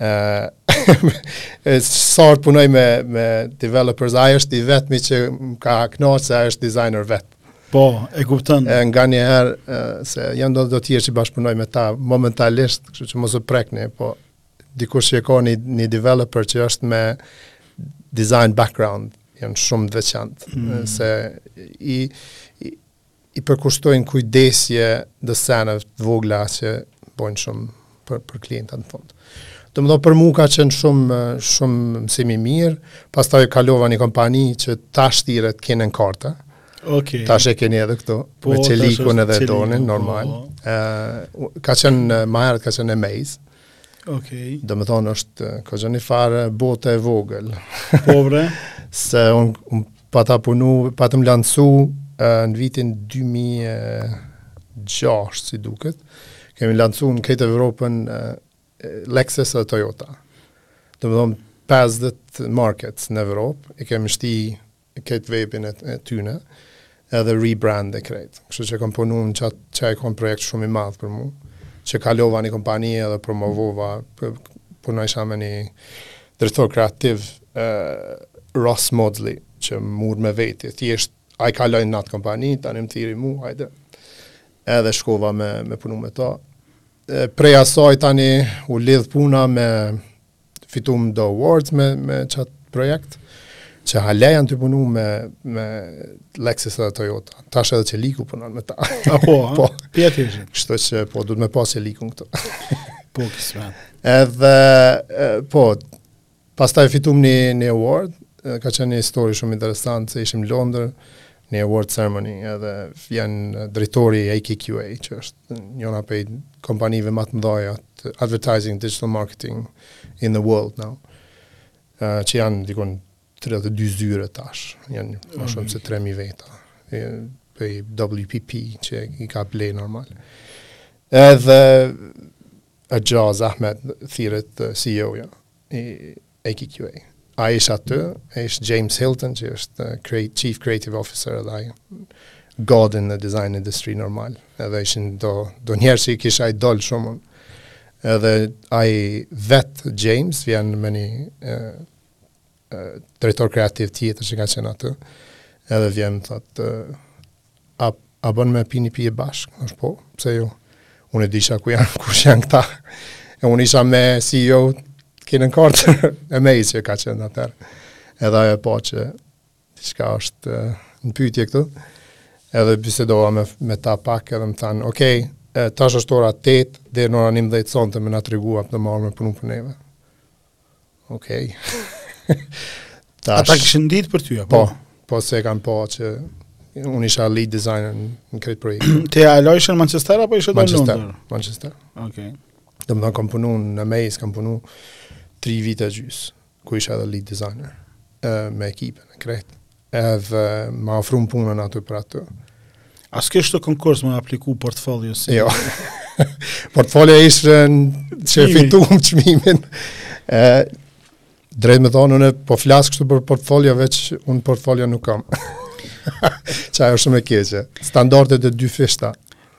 E sot që punoj me, me developers, ai është i vetmi që më knaq se ai është designer vetë. Po, e kupton. E nganjëherë, se janë do të tjerë që bashkëpunoj me ta momentalisht, kështu që mos u prekni, po dikush që ka një, një developer që është me design background, janë shumë të veçantë, mm. se i, i përkushtojnë kujdes edhe seneve të vogla që bojnë shumë për, për klientët në fund. Domethënë për mu ka qenë shumë, shumë mësim i mirë, pastaj kalova një kompani që tash thirret Ken Ekarta, Okay. Tash e keni edhe këtu, po, me Çelikun edhe, Çeliku, Donin, po. normal. Po. Uh, ka qenë, ma herët ka qenë Amaze. Okay. Domethonë është, ka qenë një farë bote e vogël. Po bre. Se unë un, Pata punu, patëm lancu në vitin 2006, si duket. Kemi lancu në krejt Evropën Lexus dhe Toyota. Domethonë 50 markets në Evropë, i kemi shti krejt vebin e tyne, edhe rebrand e krejt. Kështu që kam punu në qatë e kon projekt shumë i madh për mu, që kalova një kompani edhe u promovova, punojsha me një drejtor kreativ Ross Mawdsley, që më mur me veti, thjesht, ai kaloi në atë kompani, tani më thirri mu, hajde, edhe shkova me, me punu me ta. E, prej asaj tani u lidh puna e fitum do awards me, me qatë projekt, që hala e janë tu punu me, me Lexus dhe Toyota. Tash edhe Çeliku punon me ta. A po, a? po. Pjetë i gjithë. Kështë që, po, duhet me pas Çelikun këto. po, kësë Edhe, po, Pastaj fituam një një award, ka qenë një histori shumë interesant se ishim në Londër, një award ceremony edhe vjen drejtori i AKQA që është njëra prej kompanive më të mëdha të advertising digital marketing in the world now uh, që janë dikund 32 zyre tash, janë më shumë se 3000 veta prej WPP që i ka ble normal edhe Ajaz Ahmed, thirret CEO-ja i AKQA. Ai ish aty, ai ish James Hilton, që është create, Chief Creative Officer edhe ai, god in the design industry normal, edhe ishin do, do njerëz që i kisha idol shumë, edhe ai vet James vjen me një drejtor kreativ tjetër që ka qenë aty, edhe vjen, thot, a, a bon me pi ni pije bashkë, thashë po, pse jo, unë e disha kush janë, kush janë këta, e unë isha me CEO-n, kenë në kartë, e me i që ka qenë aty, edhe ajo e po që, diçka është në pytje këtu, edhe bisedova me, me ta pak edhe më thanë, okej, okay, tash është ora 8, dhe në ora 11 sonte me na tregu a don me punu për neve. Okej. Okay. Tash... Ata kishin ditë për ty, apo? Po, po se e kanë pa që unë isha lead designer në këtë projekt. Ti ala ishe në Manchester apo ishe në Londër? Manchester. Manchester. Okej. Okay. Domethënë kam punu në Mejs, kam punu tri vite gjys, ku isha edhe lead designer uh, me ekipën krejt. Edhe ma ofrun punën aty për aty. A s'ke qenë konkurs me apliku portfolio si? Jo. portfolio ish që e fitum çmimin. E, drejt me thonë, unë po flas kështu për portfolio, veç unë portfolio nuk kam. Qajo osh shumë e keqe. Standardet e dyfishta.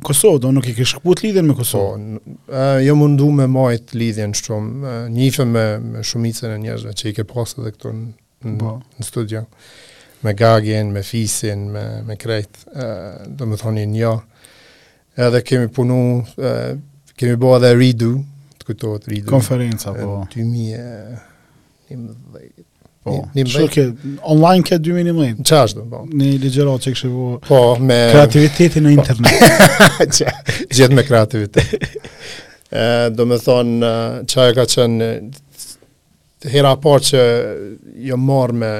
Kosovë, do nuk e ke shkëput lidhjen me Kosovë. Po, jom mundu me majt lidhjen shumë, njifem me, me shumicën e njerëzve që i ke pas dhe këtu në, në, po. në studio. Me Gagin, me Fisin, me, me krejt, domethonë. Edhe kemi punu, kemi bo edhe Redo, të kujtohet Redo. Konferenca, po. 2000, 11. Po, që ke, online ke 2011. Qa është, po. Një ligjëratë që kështu po... Po, me... Kreativitetin në po. internet. Gjithçka me kreativitet. e, domethonë, qajo ka qenë, hera e parë që jom marrë me,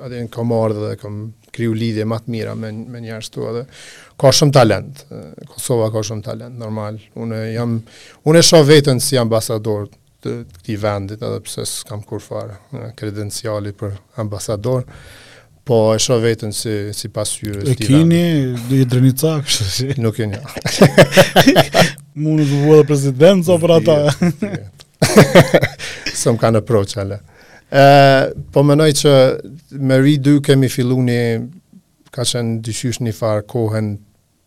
atëherë kam marrë dhe kam kriju lidhje ma të mira me, me njerëz ktu edhe, ka shumë talent, Kosova ka shumë talent, normal, unë jam, unë e shoh veten si ambasador të këtij vendit, edhe pse s'kam kurfar kredenciale për ambasador, po e shoh veten si si pasqyrë e këtij vendi. E keni do ide nifar kështu si. Nuk e njoh. Mund të bëhesh president apo për ata. S'më kanë approach ala. Ë, po menoj që me Redo kemi fillu, ni, ka qenë dyshysh një farë kohe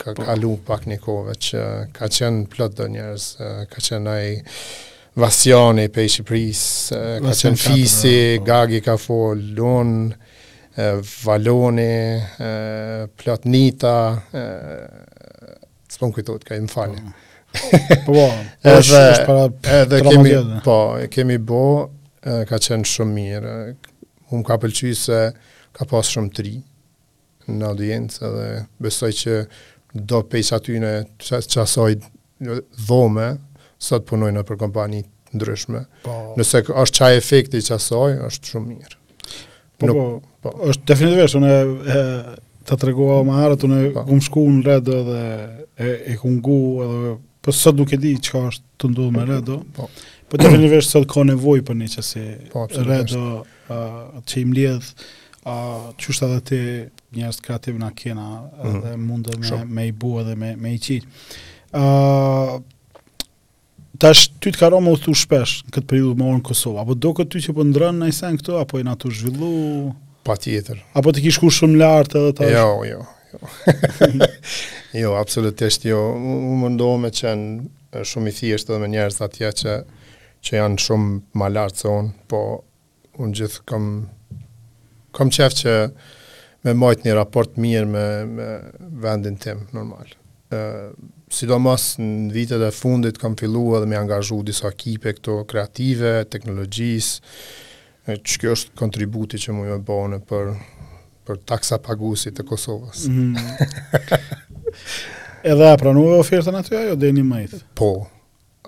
Ka kalu pak një kohë veç, ka qenë plot do njerz, ka qenë ai Vasiani pe Shqipërisë, ka qenë Fisi, po. Gagi ka fol, Lun, Valoni, plot Nita, s'po më kujtohet, ka me m'fal. Po. Po, po, është është para edhe kemi po, e kemi bo, ka qenë shumë mirë. Mu m'ka pëlqy se ka pas shumë t'ri. në audiencë edhe besoj që do pej atyne qasaj dhome sot punojnë nëpër kompani të ndryshme. Po. Nëse është qaj efekti qasaj, është shumë mirë. Po, Nuk, po, po. është definitivisht, unë e, të tregova ma herët, unë po. kom shku në Redo dhe e, e kom ngu edhe, për po sot nuk e di çka është tu ndodh me Redo, po. po definitivisht sot ka nevojë për diçka si po, Redo, diçka që i mbledh a që është edhe këta njerëz kreativë na kena mhm. edhe mm. mund me Shum. me i bo edhe me me i qit. ë uh, Tash ty të ka ra me u kthy shpesh në këtë periudhë moren në Kosovë, apo doket ty që po ndrron najsen këtu, a po jena tu u zhvillu? Patjetër. Apo ti ke shku shumë lartë edhe tash? Jo, jo, jo. jo, absolutisht jo. Mundohna me qenë shumë i thjeshtë dhe me njerës atje që që janë shumë ma lartë se unë, po unë gjithë kam, kam qef që me mbajt një raport mirë me, me vendin tim, normal. E, sidomos në vitet e fundit kam fillu edhe me i angazhu disa ekipe këtu kreative, teknologjisë, që kjo është kontributi që muj me e ba për, për taksapagusit e Kosovës. Mm. edhe a pranove ofertën atëherë apo deri në majt? Po,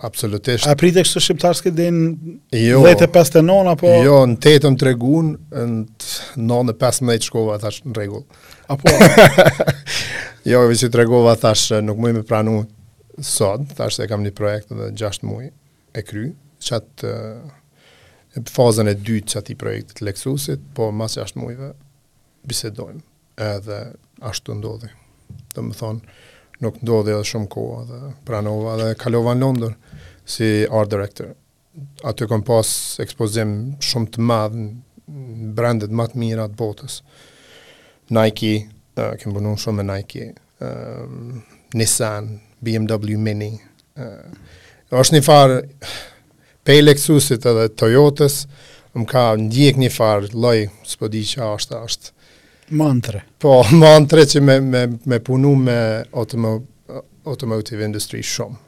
Absolutisht. A pritën kështu shqiptarçe këtë ditë jo, dhetë e pesë te nonë, apo... Jo, në tetë m'tregun, në nonë e pesëmdhetë shkova, thash, në rregull. Apo? jo, veç i tregova, thash, nuk muj me pranu sot, thash, e kam një projekt edhe gjashtë muj e kry, qat fazën e dytë qatij projektit të Lexusit, po mas gjashtë mujve bisedojmë. Edhe ashtu ndodhi. Domethonë, nuk ndodhi edhe shumë kohë e pranova dhe kalova në Londër si art director. Aty kom pas ekspozim shumë të madh në brendet ma të mira të botës. Nike, uh, kem punu shumë me Nike, Nissan, BMW Mini. Uh, është një farë pej Lexusit edhe Toyotës, më ka ndjek një farë lloj, s'po di qa ashtë, ashtë. Mantre. Po, mantre që me, me, me punu me automo, automotive industry shumë.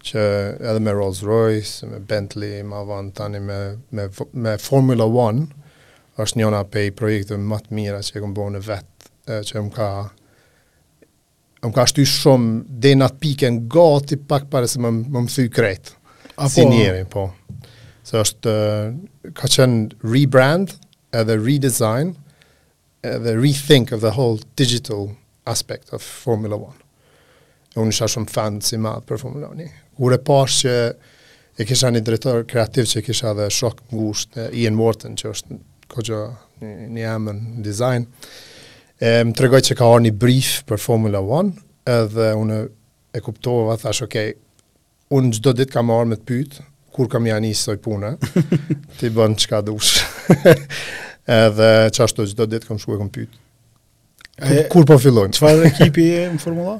Që edhe me Rolls Royce, me Bentley, ma vonë tani me, me, me Formula One, është njona pej projekteve ma të mira që e kom bo në vetë që më ka më ka shty shumë dhe në atë pikën gati pak para se me, me m'thy krejt. A po, si njeri, po se është ka qenë rebrand edhe redesign edhe rethink of the whole digital aspect of Formula 1 E unë isha shumë fans i madh për Formula 1. Kur e pash që e kisha një drejtor kreativ që e kisha edhe shok ngusht, Ian Wharton, që është koxha një, një emën n'design, e, më tregoi që ka ardh një brief për Formula 1, edhe unë e kuptova, thash, ok, Unë çdo ditë kam me ardh me t'pyt kur kam me ja nis ksaj pune. Ti bën çka dush. Edhe qashtu çdo ditë kam shku e kam pyt. Kur, kur po fillojmë? Çfarë ekipi je në Formula?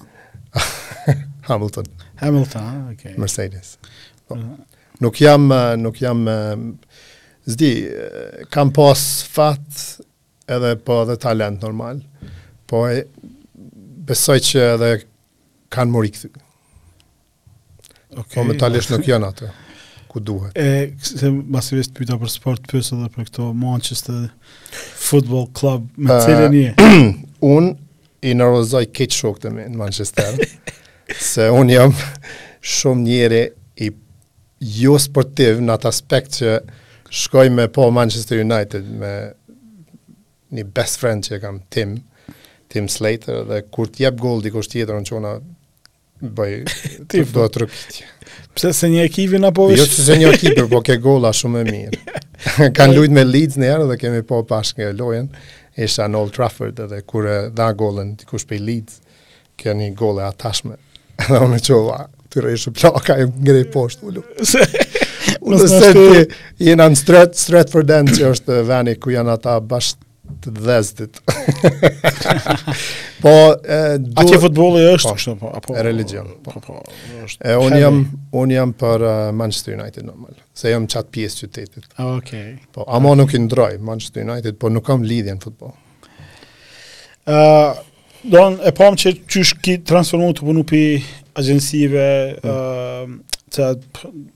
Hamilton. Hamilton, ah, okay. Mercedes. Po. Uh -huh. Nuk jam nuk jam s'di kam pas fat edhe po edhe talent normal. Po e, besoj që edhe Kan me u rikthy. Okay. Po mentalisht nuk janë atë ku duhet. E se masi veç t'pyeta për sport pyes edhe për këto, Manchester Football Club, me cilën je? Un i nervozoj keq shoktë e mi në Manchester. se un jam shumë njeri i jo sportiv në atë aspekt që shkoj me pa Manchester United me një best friend që e kam Tim, Tim Slater dhe kur të jap gol dikush tjetër unë çohna baj ti duartrokit. Pse s'e njeh ekipin apo jo, vesh? Jo s'e njoh ekipin, po ke golla shumë e mirë. Kan luajt me Leeds një herë dhe kemi pa bashkë lojën. Isha në Old Trafford edhe kur e dha gollën dikush pej Leeds. Ke një goll e hatashme. Edhe unë u çova, Timi ish "plak, a ngreh poshtë, ulu". Se, unë se ti jena n'Stret, Stretford End, që është veni ku janë ata bash të dhezunit. po, e, du... Atje futbolli është, po, është, po, apo... E religion, po. po, po është, e, unë jam, unë jam për uh, Manchester United normal, se jam n'qat pjesë t'qytetit. Okej. Okay. Po, ama okay. nuk i ndroj Manchester United, po nuk kam lidhje n'futboll. Uh, Don, e pam që qysh ki transformu tu punu pi agjensive, mm. që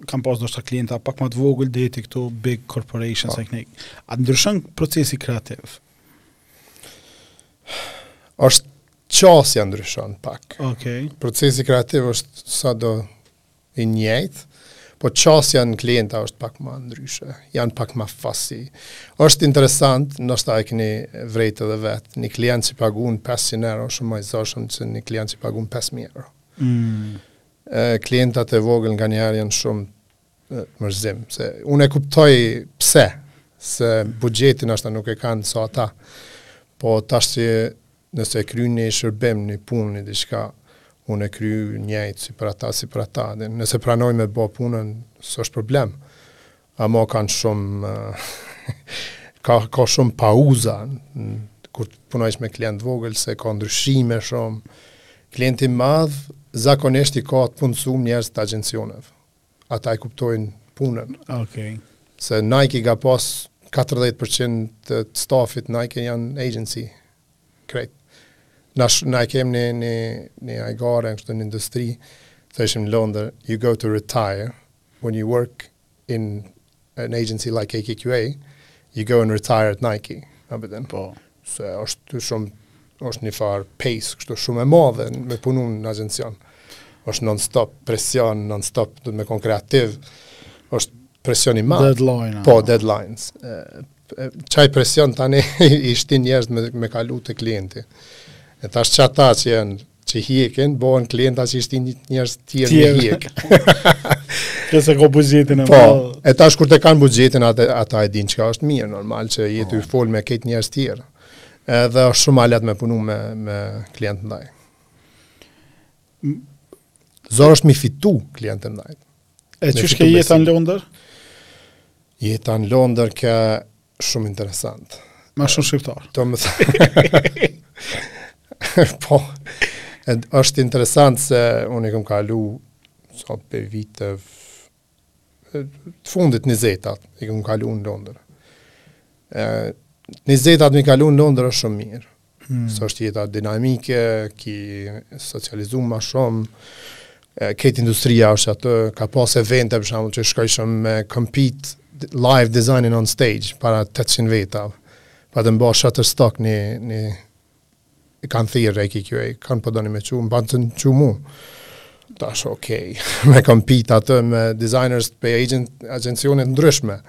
kan pas ndoshta klienta, pak ma të vogël deri te këto big corporation, sikur Nike. A ndryshon procesi kreativ? është qasja ndryshon pak. Okay. Procesi kreativ është sado i njëjtë, po qasja në klienta është pak ma ndryshe, janë pak ma fussy. është interesant, ndoshta e keni vrejtë edhe vetë, një klient që pagun 500 euro, shumë ma i zashëm se një klient që pagun 5.000 euro. Mm. Klientat e vogël nganjëherë janë shumë të mërzitshëm, se unë e kuptoj pse, se buxhetin ashtu nuk e kanë sa ata, po tash që Nëse e kryj një shërbim, një punë, një diçka, unë e kryj njëjtë si për ata, si për ata. Nëse pranoj me bo punën, s'është problem. Amo kanë shumë, ka, ka shumë pauza, kur punojsh me klientë t'vogël, se ka ndryshime shumë. Klienti i madh, zakonisht i ka të punësum njerëz të agjencioneve. ata e kuptojnë punën. Okay. Se Nike ka pas 40% të stafit Nike janë agency. Krejt. Na na e kemi në një një hajgare, në këtë industri, thojshim në Londër, you go to retire when you work in an agency like AKQA, you go and retire at Nike. A vërtet? Po. Se është shumë, është një farë pace, kështu shumë e madhe me punu në agjencion. është non-stop presion, non-stop dhe me kon kreativ, është presion i madh. Deadline. Po, deadlines. Qaj presion tani i shtin njerëz me, me kalu te klienti. E tash qata që janë Që hjekin, bohen klienta që i shtijn njerëz tjerë me hjek. Që se kan buxhetin e më. Po, e tash kur t'e kanë buxhetin, ata, ata e din çka është mirë, normal që je tu oh. fol me kejt njerëz tjerë. Edhe është shumë ma let me punu me, me klientë t'mdhaj. Zor është me i fitu klientët e mdhaj. E qysh ke jeta në Londër? Jeta në Londër ka Shumë interesant. Ma shumë shqiptarë. Do më thënë. po, ed, është interesant se unë i kam kalu sa pesë vite të fundit t'njëzetat, i kam kalu në Londër. E, njëzetat me i kalu në Londër është shumë mirë. Se është jeta dinamike, ki socializu ma shumë, kejt industria është atje, ka pas evente për shembull që shkojshim me compete live designing on stage, para 800 veta, pat mbajt Shutterstock një, një, i kanë thirrë AKQA-në, kon po doni me çu, më patën çu mu, thashë okej, okay. me compete atje me designers prej agjen, agjencioneve t'ndryshme,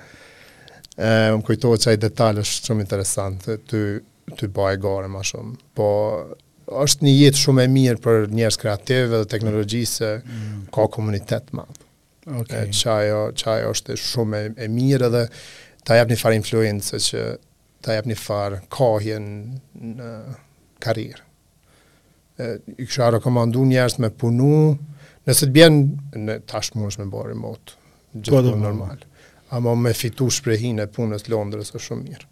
e, më kujtohet qaj detal është shumë interesant, të, të ty baje gare ma shumë. Po, është një jetë shumë e mirë për njerëz kreativë dhe teknologji se mm. ka komunitet t'madh. Okay. E, qajo, qajo është shumë e, e mirë dhe ta jep një farë influence që ta jep një farë çohje në karrierë. I kisha rekomandu njerëz me punu, nëse të bjen, në tash mundesh me bo remote, gjithë, po, normal. Ama me fitu shprehinë e punës Londra është shumë mirë.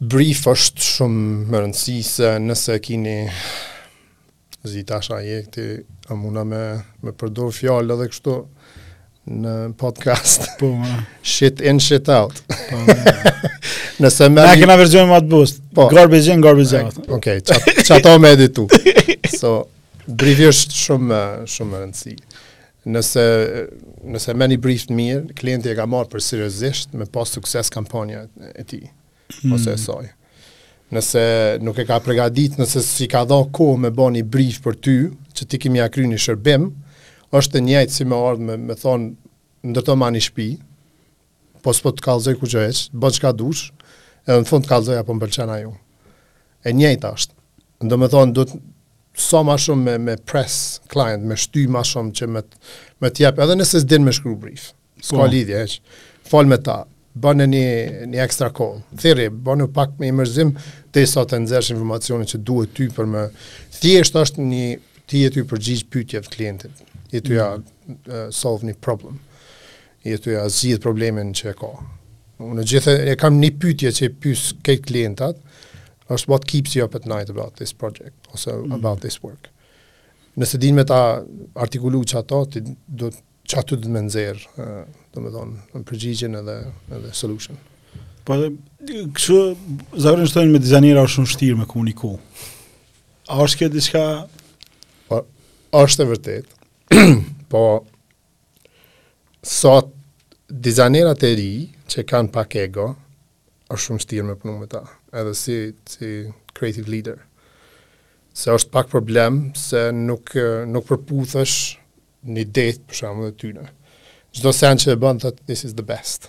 Brief është shumë me rëndësi se nëse kini si tash, exactly, a muna me, me përdor fjalë edhe kështu në podcast. Po, more. Shit in, shit out. Po, more. Nëse me... Na kena verzion ma të butë. Po. Garbage in, garbage out. Ok, qato me editu. So, brief është shumë, shumë më rëndësi. Nëse nëse me një brief t'mirë, klienti e ka marrë për seriozisht me pas sukses kampanja e tij mm. ose e saj. Nëse nuk e ka përgatitur, nëse s'i ka dhanë kohë me bo ni brief për ty, që ti kimi ja kryer një shërbim, është e njëjtë si me ardh me, me thon ndërtoma ni shtëpi, Po s'po të kallëzoj kurrçka hiç, bo çka dush, edhe në fund të kallëzoj a po më pëlqen a jo. E njëjta është. Do me thonë, do të sa ma shumë me, me press client, me shty ma shumë që me, me t'jep, edhe nëse s'din me shkru brief, s'ka po. lidhje, hiç, fol me ta, bon një, një extra call, thirri, bonu pak i mërzitshëm, derisa të nxjerrsh informacionin që t'duhet ty për me, thjesht është një, ti je tu ju përgjigj pytjeve t'klientit, je tu ja uh, solve një problem. Je tu ja zgjidh problemin që e ka. Unë gjithë e kam një pyetje që i pyes krejt klientat, është what keeps you up at night about this project ose mm. about this work. Nëse din me ta artikulu qato, ti qaty dot me nxjerr, do me thonë, përgjigjen edhe, edhe solution. Po edhe, kështu, zakonisht thojnë me dizajnera është shumë vshtirë me komuniku. A është kjo diçka... Po, është e vërtetë, po, Sot, dizajnerat e rinj që kanë pak ego, është shumë vshtirë me punu me ta, edhe si, si creative leader. Se është pak problem se nuk, nuk përputhesh n'idetë për shembull e tyne. Çdo sen që e bon, thotë, this is the best.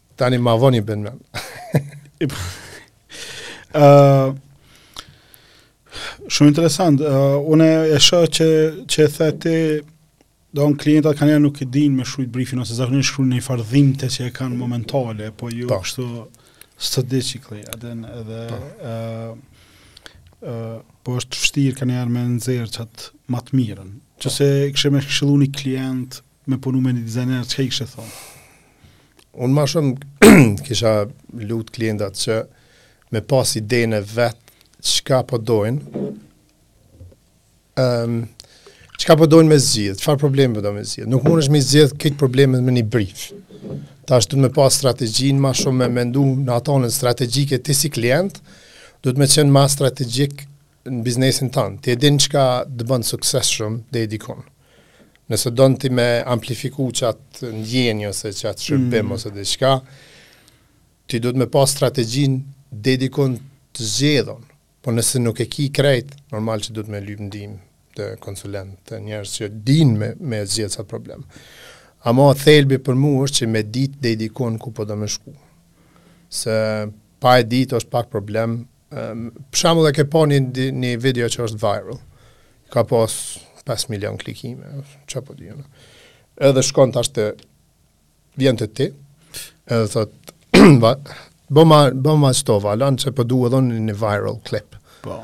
Tani ma vone n'mend. uh, shumë interesant. Uh, unë e shoh që, që e the ti, do me thonë klientat kaniherë nuk e din me shrujt brifin, ose zakonisht shkrujn njëfarë dhimte që e kanë momentale, po ju pa. Po. kështu strategically, edhe, edhe pa. Po. uh, uh, po është vështirë kaniherë me nxjerr qat ma të mirën. Po. Qysh e kishe këshillu një klient, me punu me një dizajner, çka i kishe thonë? Unë ma shumë kisha lutë klientat që me pas idenë e vet çka po dojnë, um, çka po dojnë me zgjidhë, çfarë probleme po dojnë me zgjidhë. Nuk mundesh me i zgjidhë krejt problemet me një brief. Tash duhet me pas strategjinë, ma shumë me mendu në atë anën strategjike ti si klient, duhet me qenë ma strategjik në biznesin tand, ti e din çka të bon të suksesshëm deri dikun. Nëse don ti me amplifiku qat ndjenjë ose qat shërbim mm. ose diçka, ti duhet me pas strategjin deri dikun të zgjidhun. Po nëse nuk e ki krejt, normal që duhet me lyp ndihmë te konsulent, te njerëz që dinë me, me zgjidh qat problem. Ama thelbi për mua është që me ditë deri dikun ku po do me shku. Se pa e ditë është pak problem, Um, për shembull e ke pa një, një video që është viral, ka pas 5 milion klikime, ça po di unë. Edhe shkon tash e të vjen te ti, edhe thot, boma, boma qeto vllajn, se po du edhe unë një viral klip. Po.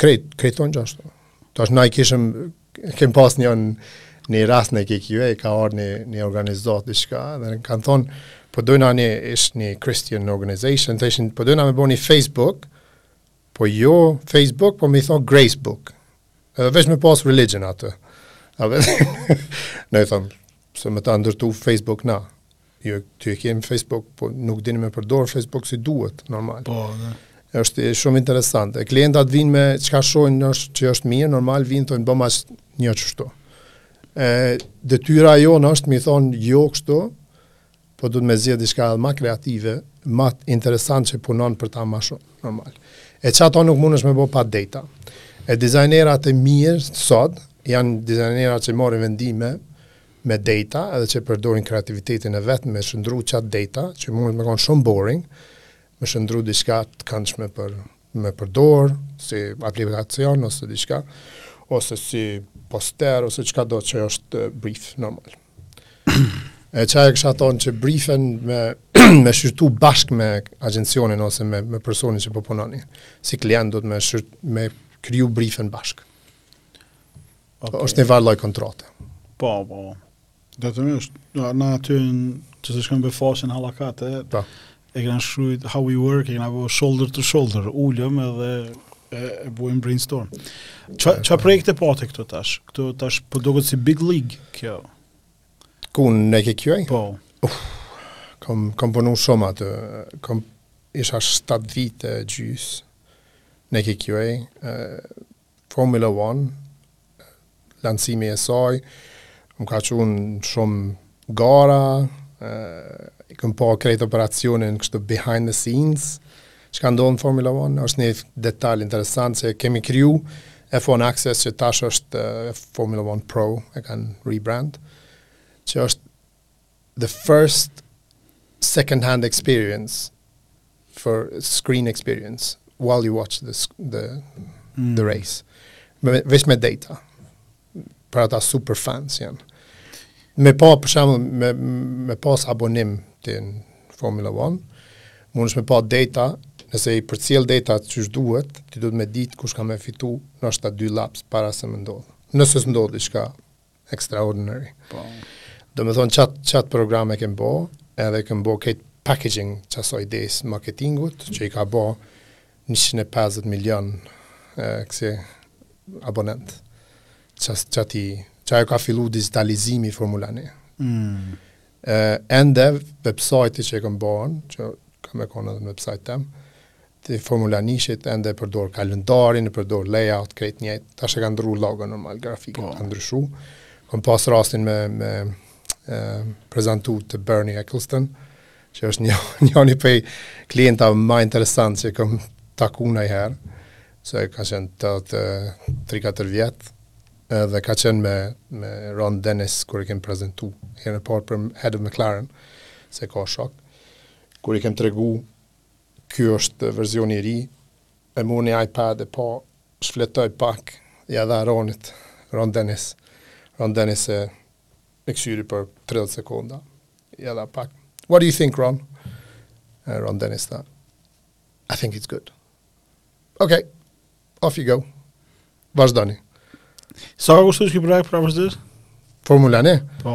Krejt, krejt thonë qashtu. Tash na i kishëm, Kem pas një një rast në KQA, ka ardhur një një organizatë diçka dhe kanë thonë po dojna një ish një Christian organization, dishin, po dojna me bo një Facebook, po jo Facebook, po me i thonë Gracebook. Edhe veç me pas religion atë. A vetë. Na i thom s'e kem me ta ndërtu Facebook na. Jo, ju e keni Facebook, po nuk dini me përdorë Facebook si duhet, normal. Po, dhe. Është shumë interesant. E klientat vinë me çka shohin, diçka që është mirë, normal vinë thonë bëma një qeshtu. E, detyra jonë është me i thonë jo kështu, po duhet me gjetë diçka edhe ma kreative, ma interesant që punon për ta ma shumë, normal. E qato nuk mundesh me bo pa data. E dizajnerat e mirë, sot, janë dizajnerat që marrin vendime, me data edhe që përdorin kreativitetin e vet me shëndru qat data që mundet me kon shumë boring me shëndru diçka të këndshme për me përdor si aplikacion ose diçka ose si poster ose çka do që është brief normal E qata e kisha thonë që brifen me, me shqyrtu bashk me agencionin ose me, me personin që po punoni. Po si klient duhet me, shqyrt, me kryu brifen bashk. Okay. Është njëfarë lloj kontrate. Po, po. Dhe të mërë, në aty në që se shkëm befashin halakate, po. e kena shkrujt how we work, e kena bo shoulder to shoulder, ulem edhe e, e bojmë brainstorm. Ça, ça projekte pate këto tash? Këto tash po duket si big league kjo? Ku në KQA Po. Uf, kom, kom punu shumë atë, kom isha 7 vite e gjys në KQA Formula One, lancimi e saj, më ka qenë në shumë gara, i kem pa krejt operacionin kështu behind the scenes, që ka ndodhë në Formula One, është një detalj interesant që kemi kriju F1 Access që tash është Formula One Pro, e kanë rebrand, që është the first second hand experience for screen experience while you watch the the mm. the race. Me veç me data. Për ata super fans janë. Me pa për shembull me me pas abonim te Formula 1, mundesh me pa data, nëse i përcjell data qysh duhet, ti duhet me ditë kush ka me fitu, ndoshta dy laps para se me ndodhë. Nëse s'ndodh diçka extraordinary. Po. Do me thonë qat qat program e kem bo, edhe kem bo këtë packaging që aso idesë marketingut, që i ka bo 150 milion e, kësi abonent, që, që aty, që ajo ka fillu digitalizimi i Formula One. Mm. E, ende, website-i që e kem banë, që ka me konë edhe në website tem, të Formula nishit ende e përdor kalendarin, e përdor layout, krejt njëjtë, tash e ka ndru logo normal, grafikë, po. ka ndryshu. Kom pas rastin me, me e, prezentu të Bernie Ecclestone, që është një, një një pej klienta ma interesant që kom taku najherë, se ka qenë të, të 3-4 vjet, dhe ka qenë me, me Ron Dennis, kur e kem prezentu, herën e parë për Head of McLaren, se e ka shok, kur i kem tregu, ky është versioni i ri, e mur një iPad e po, shfletoi pak, ia dha Ronit, Ron Dennis, Ron Dennis e, e kshyri për 30 sekonda, ia dha prapë, what do you think Ron? Ron Dennis tha, I think it's good. Ok, Off you go. Vazhdoni. Sa ka kushtuar ky projekt përafërsisht? Formula One? Po.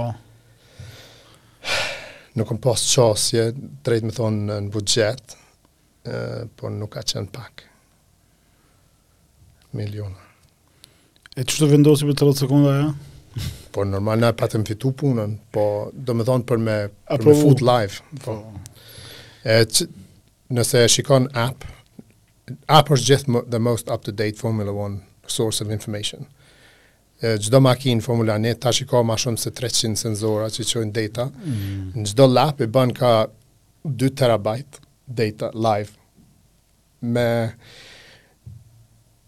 Nuk kam pas qasje drejt me thon në buxhet, por nuk ka qenë pak. Miliona. Edhe u vendos për 30 sekonda ja? Po normal na e patëm fitu punën, po do me thonë për me, për me fut live. Po. po. E që, nëse e shikon app, App është gjith the most up to date formula one source of information. Çdo makinë Formula 1 tash i ka ma shumë se 300 senzora që çojnë data. Mm. Në çdo lap i bën ka 2 terabyte data live me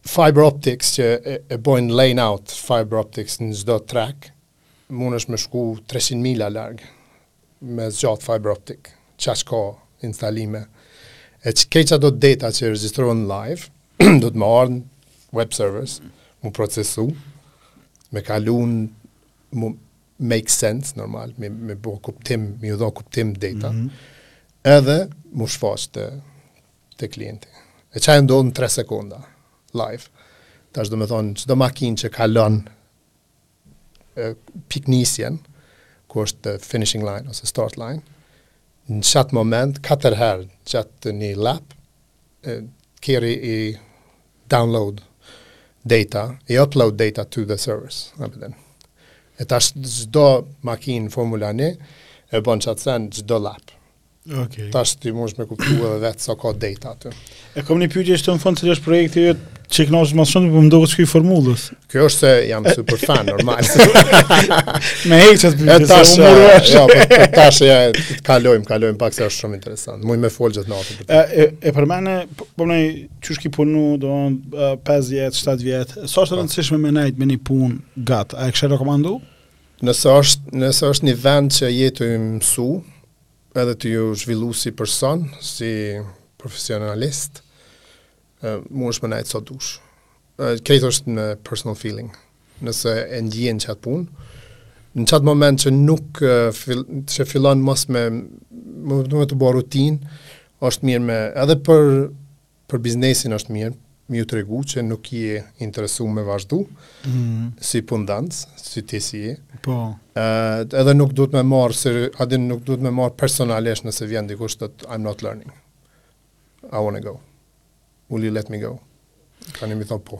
fiber optics që e, e bojnë laying out fiber optics në çdo track Mundesh me shku treqind milja larg me zgjat fiber optik, qaq ka instalime e krejt qato data që regjistrohen live duhet me ardhë web servers, mu procesu, me kalu në make sense, normal, me, me bo kuptim, me ju dha kuptim data, mm -hmm. edhe mu shfaqë të, të klienti. E qajo ndodh në 3 sekonda, live. Tash do me thonë, çdo makinë që kalon pikënisjen, ku është finishing line ose start line, në qatë moment, katër herë gjatë një lap, keri i download data, i upload data to the servers. E tash çdo makinë Formula 1, e bon qatë sen çdo lap. Okay. Tash ti mund me kuptu edhe vetë sa ka data aty. E kam një pyetje që në fund cili është projekti yt që u kënaqe më shumë, po më duket se ky formulës. Kjo është se jam super fan normal. me heq çat pyetje. E tash, jo, po, po tash ja kalojm, kalojm pak se është shumë interesant. Muj me fol gjithë natën. E e, e përmende, po, po me qysh ki punu do 5 vjet, 7 vjet. Sa është e rëndësishme me nejt në një punë gat? A e kishe rekomandu? Nëse është, nëse është një vend që je tu mësu, edhe tu u zhvillu si person, si profesionalist, mundesh me nejtë sa dush. Krejt është në personal feeling, nëse e ndjen qatë punë, në qatë moment që nuk që fillon mos me me t'u bo rutinë është mirë me edhe për Për biznesin është mirë me ju tregu që nuk je interesu me vazhdu, mm. si punëdhënës, si CEO. Po. Uh, edhe nuk duhet me marrë, se e din nuk duhet me marrë personalisht nëse vjen dikush të thotë I'm not learning. I want to go. Will you let me go? Kanë me i thonë po.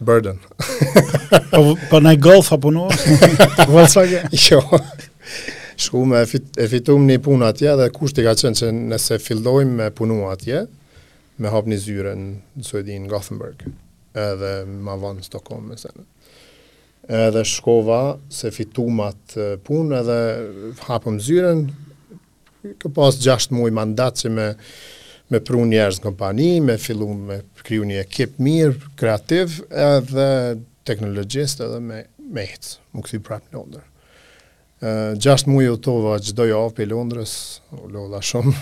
Burden. po po në golf apo në? Volkswagen. Jo. Shkum e fit, e fitum një punë atje dhe kushti ka qenë që nëse fillojmë me punu atje, me hap një zyre në Suedi, në Gothenburg, edhe ma vonë në Stockholm, me senë. Edhe shkova se fitum atë punë edhe hapëm zyren, Kom pas gjashtë muaj mandat që me me pru njerëz në kompani, me fillu me kriju një ekip të mirë, kreativ, edhe teknologjist edhe me me ecë, m'u kthy prapë në Londër. Gjashtë muaj udhëtova çdo javë prej Londrës, u lodha shumë.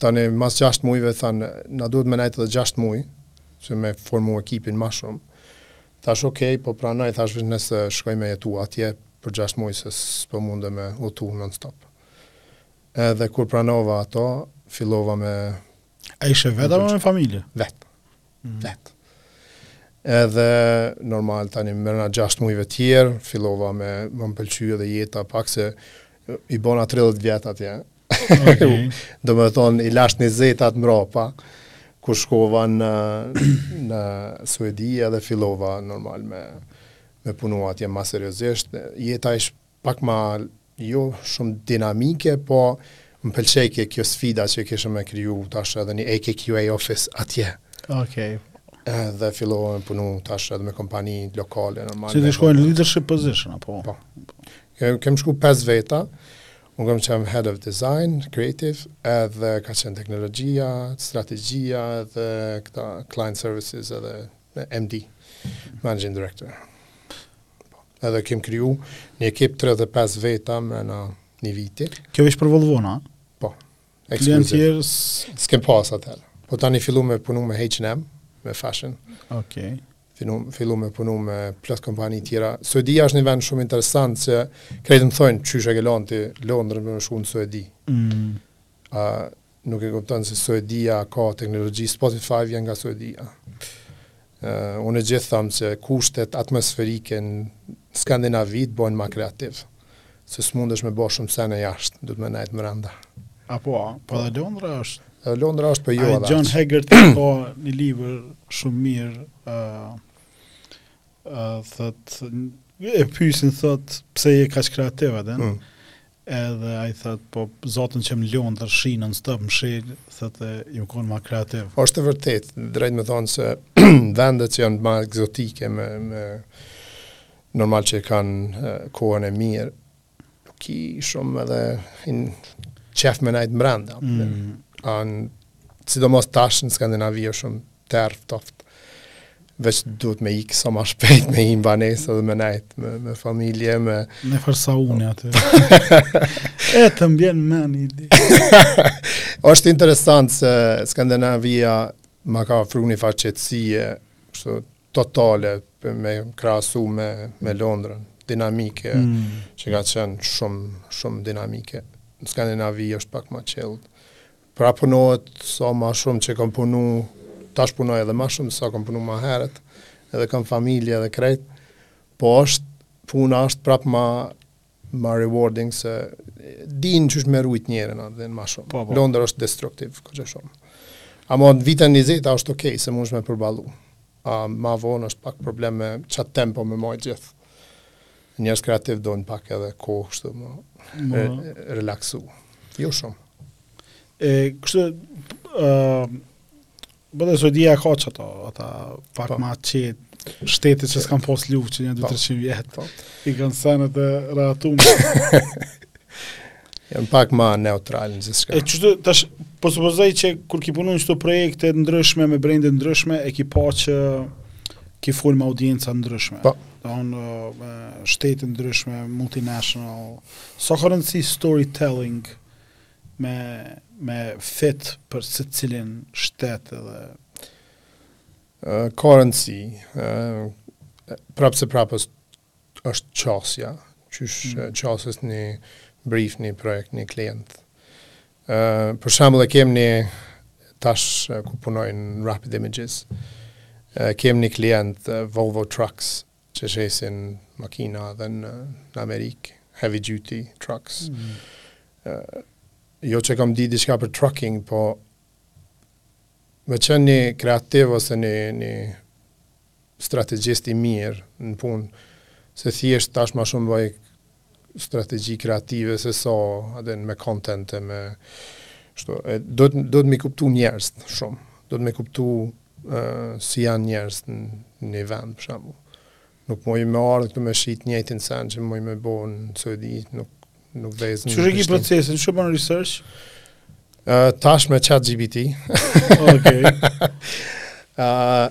Tani, mas gjashtë muajve, thanë, na duhet me nejtë edhe gjashtë muaj, që me formu ekipin ma shumë. Thash ok po pranoj thash veç nëse shkoj me jetu atje për gjashtë mujë se spo mundem me udhëtu non stop edhe kur pranova ato fillova me A ishe vetë apo me familje? Vetë. Mm. Vetë. Edhe normal tani mrena 6 muajve të tjerë, fillova me më pëlqy edhe jeta pak se i bona 30 vjet atje. Okay. Do me thonë, i lashë njëzetat mrapa, kur shkova në, në Suedi edhe fillova normal me, me punu atje ma seriozisht. Jeta ish pak ma, jo shumë dinamike, po më pëlqejke kjo sfida që kisha me kriju tash edhe një AKQA office atje. Okay. Dhe fillova me punu tash edhe me kompani lokale. Normal, që ti shkove në leadership position, apo? Po. Kem shku 5 veta, Unë kam qenë head of design, creative, edhe ka qenë teknologjia, strategjia edhe këta client services edhe MD, managing director. Po, edhe kem kriju një ekip 35 veta mrena një viti. Kjo ish veç për Volvon a? Po, ekskluziv. S'kem pas tjetër. Po tani fillu me punu me H&M, me fashion. Okej. Okay. fillu me punu me plot kompani tjera. Suedia është një vend shumë interesant që krejt më thojnë qysh e ke lanë ti Londrën për me shku në Suedi. Mm. A, nuk e kuptojnë se Suedia ka teknologji, Spotify vjen nga Suedia. Uh, unë gjithë tham që kushtet atmosferike në Skandinavi të bojnë ma kreativ. se s'mundesh me bo shumë sene jashtë, duhet me nejt mrenda. A po, po dhe Londra është? Dhe Londra është po po edhe. John Hegarty ka po një libër shumë mirë, uh, uh, thot, e pysin thot, pse je kaq kreativ edhe, mm. edhe ai thot, po masi që në Londër shi non stop me shi, thot e je kon ma kreativ. Po është e vërtetë, do me thonë se vendet që janë ma egzotike me, me Normal që e kanë kohën e mirë, nuk ki shumë edhe in, qef me nejt mrenda. Mm. Anë, sidomos tash në Skandinavi është shumë terr e ftoft. Veç duhet me ikë sa ma shpejt me hi në banesë edhe me nejt, me, me familje, me... Me fërsa unë atë. e të mbjen me një di. është interesant se Skandinavia ma ka ofru një farë qetësie, kështu totale me krahasu me me Londrën, dinamike mm. që ka qenë shumë shumë dinamike. Në Skandinavi është pak ma chill. Pra punohet sa më shumë që kam punu, tash punoj edhe ma shumë sa kam punu ma herët, edhe kam familje edhe krejt. Po është puna është prapë ma ma rewarding se din qysh me rujt njerën atëhere ma shumë. Po, po. Londër është destruktiv, ka që shumë. Ama në vitet njëzeta është okej, okay, se mundesh me përballu. Ama vonë është pak problem me qatë tempo me majt gjithë. Njerëz kreativ dojnë pak edhe kohë, kështu me re, relaksu. Jo shumë. E, kështu, uh, Po edhe Suedia ka qato, ata pak pa. Po. ma qetë, shteti që s'kan pas luftë qe një 2-300 vjetë, po. i kanë senet e rahatume. Janë pak ma neutral në gjithçka. E qashtu, tash, po supozoj që kur ki punu në qëto projekte t'ndryshme, me brende t'ndryshme, e ki pa që ki punë me audienca t'ndryshme. Po. Dhe në shtete t'ndryshme, multinational. Sa, ka rëndësi storytelling, me me fit për secilin shtet edhe uh, ka rëndësi uh, prapë se prapë është është qasja qysh mm. i qasesh një brief një projekt një klient uh, për shembull e kem një tash ku punoj n'Rapid Images uh, kem një klient uh, Volvo Trucks që shesin makina edhe në, në Amerikë, heavy duty trucks. Mm. Uh, jo që kom dit diçka për trucking, po me qenë një kreativ ose një, një strategjist i mirë në punë, se thjesht tash ma shumë boj strategji kreative se sa edhe me content e me kështu e duhet duhet me kuptu njerëz shumë duhet me kuptu uh, si janë njerëzt në një vend për shembull nuk muj me ardhë këtu me shit t'njëjtin sen që muj me bo në Suedi nuk nuk vyen qysh e ki procesin qysh bën research uh, tash me ChatGPT okay uh,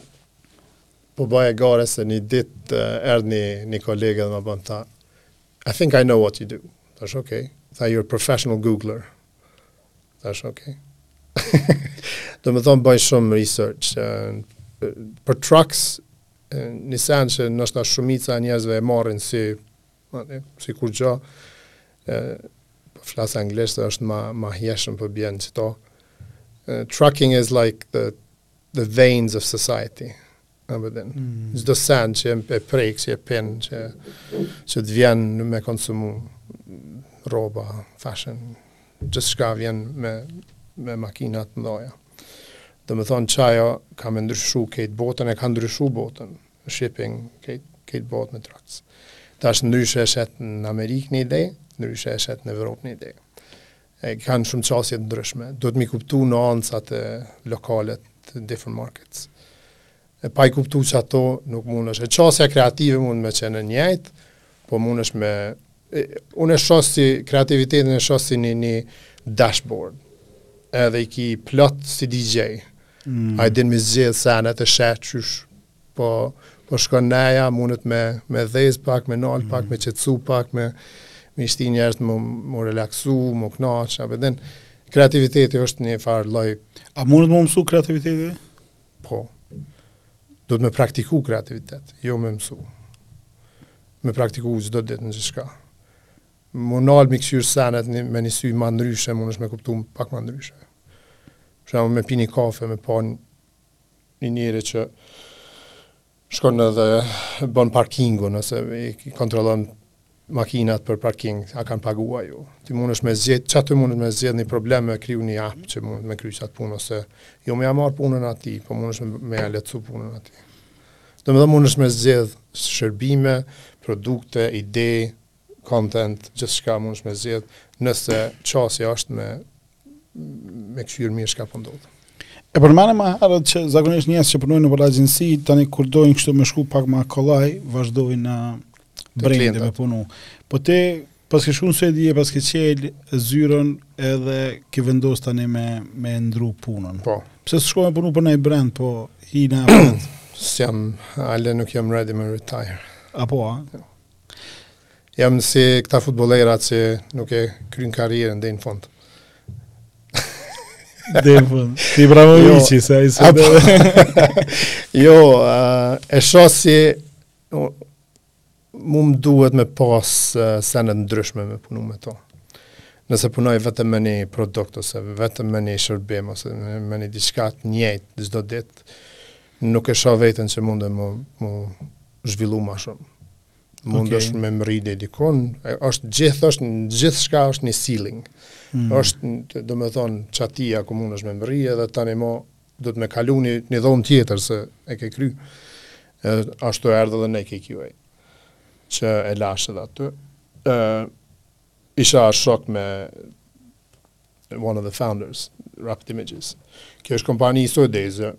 Po baj gajle se një dit erdh një një koleg edhe më bën tha I think I know what you do. Thash ok. Tha you're a professional googler. Thash ok. Domethonë boj shumë research për trucks një sen që ndoshta shumica e njerëzve e marrin si sikur gjo po flas anglisht se është ma, ma hijshëm për me bo qëto trucking is like the the veins of society. Abedin. Mm. Çdo sen që e prek, që e pin, që që të vyn me konsumu rroba, fashion, gjithçka vjen me me makina të mëdha. Domethonë qajo ka me ndryshu këtë botën e ka ndryshu botën. Shipping këtë këtë botë me trucks. Tash ndryshe e shet në Amerikë një ide, ndryshe e shet në Evropë një ide. E kanë shumë qasje të ndryshme. Duhet mi kuptu nuancat e lokalet të different markets. E pa i kuptu qato nuk mundesh. E qasja kreative mund me qenë e njëjtë, po mundesh me... E, unë e shoh si kreativitetin e shoh si një, një dashboard. Edhe i ki plot si DJ. Mm. A i din me zgjedhë senet, e sheh qysh Po, po shkon neja, mundet me, me dhezë pak, me nalë pak, mm. me qetsu pak, me, me i shti njerëzit m'u, m'u relaksu, m'u knaqë, a po e din, kreativiteti është një farë loj. A mundet m'u mësu kreativiteti? Po, duhet me praktiku kreativitetin, jo me mësu. Me praktiku çdo ditë në gjithçka. M'u nalë m'i kqyrë senet një, me një sy ma ndryshe, mundesh me kuptu pak ma ndryshe. Për shembull me pi një kafe, me pa Një njeri që shkon edhe bën parkingun ose i kontrollon makinat për parking, a kanë paguar a jo? Ti mundesh me zgjedh, qato mundesh me zgjidh një problem me kriju një app që mund me kry qat punë ose jo me ja marr punën atij, po mundesh me ja lehtësu punën atij. Domethënë mundesh me zgjidh shërbime, produkte, ide, Content gjithçka mundesh me zgjidh nëse qasja është me me kqyr mirë çka po ndodh. E përmena më herët që zakonisht njerëz që punojnë nëpër agjenci, tani kur dojnë kështu me shku pak më kollaj, vazhdojnë në brende me punu. Po ti paske shku në Suedi e paske çel zyrën edhe ke vendos tani me, me ndrru punën. Po. Pse s'ke shku me punu për naj brend, po i në e S'jam, hala nuk jam ready me retire. Apo, a? Jo. Jam si këta futbollerat që nuk e kryin karrierën deri në fund. Deri në fund. Si Ibrahimovic, jo, sa i sa. Jo, uh, e shoh si uh, mu m'duhet me pas uh, sene të ndryshme me punu me to. Nëse punoj vetëm me një produkt ose vetëm me një shërbim ose me një diçka të njëjtë çdo ditë, nuk e shoh veten që mundem m'u m'u zhvillu ma shumë. Mundesh okay. me mrri deri dikun, është gjithë, është gjithçka është një ceiling. Mm. është, domethënë, çatia ku mundesh me mrri, edhe tani mo, duhet me kalu në një dhomë tjetër, se e ke kry. E, ashtu erdh edhe në AKQA, që e lashë edhe atë. E, isha shok me one of the founders, Rapid Images. Kjo është kompani suedeze,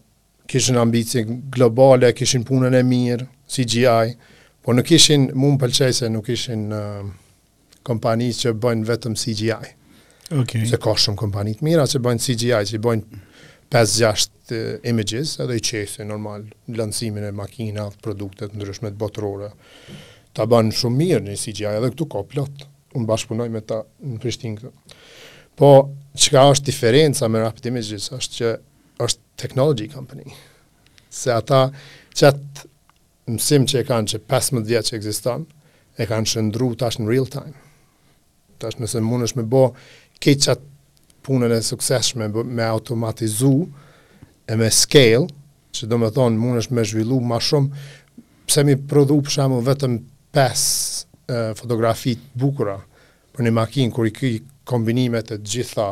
kishin ambicie globale, kishin punën e mirë, CGI, por nuk ishin, mu më pëlqej se nuk ishin uh, kompani që bëjnë vetëm CGI. Okay. Se ka shumë kompani të mira që bëjnë CGI, që bëjnë CGI, 5-6 uh, images, edhe i qesin normal, lancimin e makinave, produkteve t'ndryshme botërore. Ta bëjnë shumë mirë një CGI, edhe këtu ka plot. Unë bashkëpunoj me ta në Prishtinë këtu. Po, çka është diferenca me Rapid Images, është që është technology company, se ata qat mësim që e kanë që 15 vjet që ekziston, e kanë shndërru tash në real time. Tash nëse munesh me bo krejt qat punën e sukseshme me automatizu e me scale, që domethënë munesh me zhvillu ma shumë, pse m'i prodhu për shembull vetëm 5 fotografi t'bukura, Për një makinë kur i ki kombinimet e t'gjitha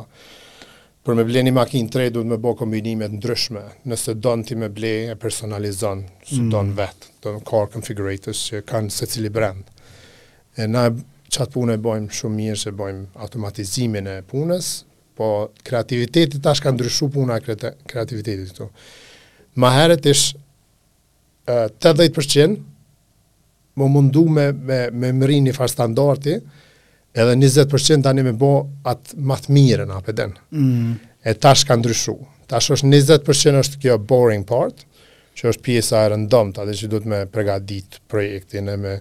për me ble një makinë të re duhet me bo kombinime të ndryshme. Nëse don ti me ble e personalizon, si don mm. vet, domethënë car configurators që kanë secili brand. E na qat punë e bojmë shumë mirë që bojmë automatizimin e punës, po kreativiteti tash ka ndryshu puna e kreativitetit këtu. Ma herët ish tetëdhjetë për qind, m'u mundu me, me, me mrri ni farë standarti, edhe 20% tani me bo atë ma t'mirën n'at vend. Mm. E tash ka ndryshu. Tash është 20% është kjo boring part, që është pjesa e rëndomtë, atë që duhet me përgatit projektin e me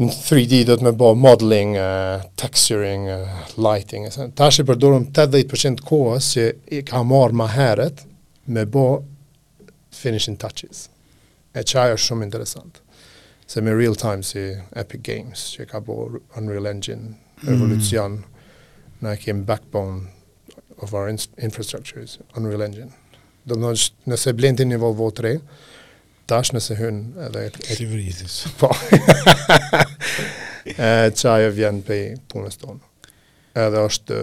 në 3D duhet me bo modeling, uh, texturing, uh, lighting, e Tash i përdorim 80% kohës që i ka marrë ma herët me bo finishing touches. E qajo është shumë interesant. Se me real time si Epic Games, që ka bo Unreal Engine, mm. revolucion, mm. na e kemë backbone of our infrastructure is Unreal Engine. Domethënë, nëse blen ti një Volvo t're, tash nëse hyn edhe... E, si vritis. Po. e qajo vjen prej punës tonë. Edhe është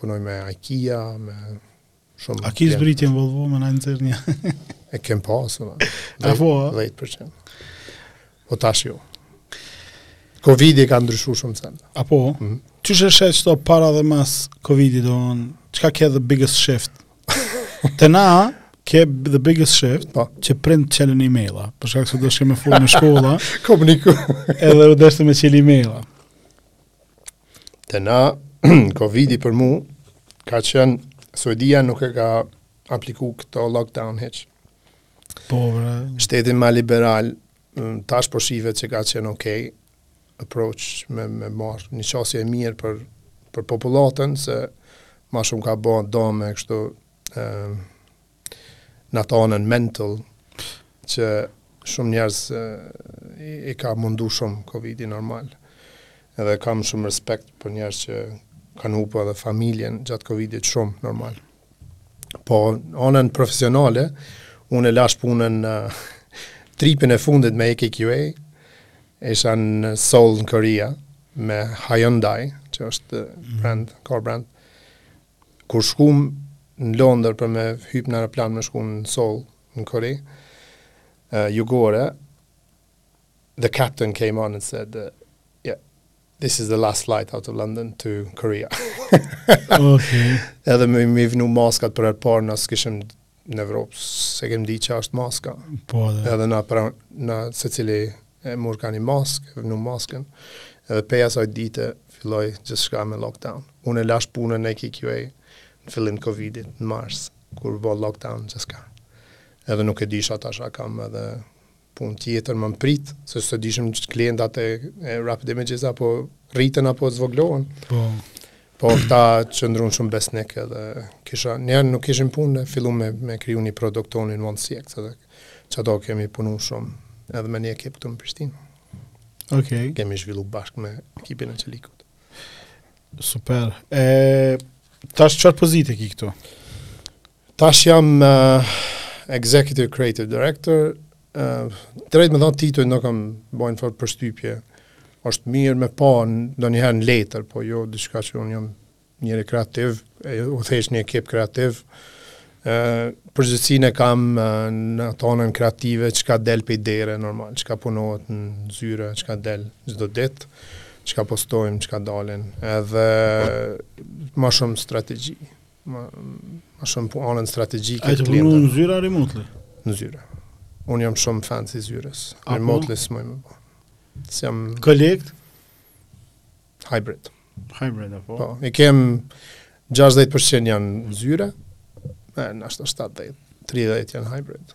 punoj me IKEA, me Shumë. A ki zbritje në Volvo me na nxjerr një? e kem pasur. A po? 10%. Po tash jo. Covidi ka ndryshuar shumë sene. A po? Mm -hmm. Qysh i sheh qëto para dhe mas Covidit domethënë, çka ke the biggest shift? Te na, ke the biggest shift, pa. Po. që prindt çelën emaila, për shkak se dojshe me fol në shkolla, komuniku, edhe u deshtë me çel emaila. Te na, Covid-i për mu, ka qenë, Suedia nuk e ka apliku këto lockdown hiç. Po, bre. Shteti ma liberal, mm, tash po shihet që ka qenë okej, okay, approach me, me marrë një qasje e mirë për, për popullatën, se ma shumë ka bo dëme, kështu, e, në atë anën mental që shumë njerëz i ka mundu shumë Covidi normal. Edhe kam shumë respekt për njerëz që kanë hupë edhe familjen gjatë Covidit shumë normal. Po anën profesionale, unë e lash punën, tripin e fundit me AKQA, isha në Seoul në Korea me Hyundai, që është brand, car brand. Kur shkum në Londër për me hyp në aeroplan me shku në Seoul, në Kore, uh, jugore, the captain came on and said, uh, yeah, this is the last flight out of London to Korea. okay. Edhe me me i vnu maskat për herë parë, na s'i kishim Në Evropë s'e kemi ditë qa është maska. Po edhe. Edhe na pra, na secili e murrëm ka një maskë, e vnum maskën, edhe pej asaj dite filloi gjithçka me lockdown. Unë e lash punën në AKQA në fillim Covidit, në mars, kur u bo lockdown gjithçka. Edhe nuk e disha tash a kam edhe punë tjetër me m'prit, se s'e dishëm që klientat e, e Rapid Images a po rriten apo zvoglohen. Po. Po këta qëndrun shumë besnik edhe kisha, kur nuk kishim punë, fillum me, me kriju një produkt tonin one six edhe qato kemi punu shumë edhe me një ekip këtu në Prishtinë. Okay. Kemi zhvillu bashkë me ekipin e Çelikut. Super. E, tash çfarë pozite ki këtu? Tash jam uh, Executive Creative Director, uh, drejt me thanë titujt nuk m'bojnë fort përshtypje, është mirë me pa ndonjëherë në letër, po jo diçka që unë jam njeri kreativ, e, udhëheq një ekip kreativ, uh, përgjegjësinë e kam uh, në tanë anën kreative, çka del prej dere, normal, çka punohet në zyre, çka del çdo ditë, çka postojmë, çka dalin, edhe ma shumë strategji. Ma, ma shumë po anën strategjike të klientëve. A jeni në zyre a remotely? Në zyre. Unë jam shumë fans i zyrës. Remotely s'muj me bo. Si jam... Collect? Hybrid. Hybrid, apo? Po, i kem 60% janë në zyre, e, ndoshta 70, 30 janë hybrid.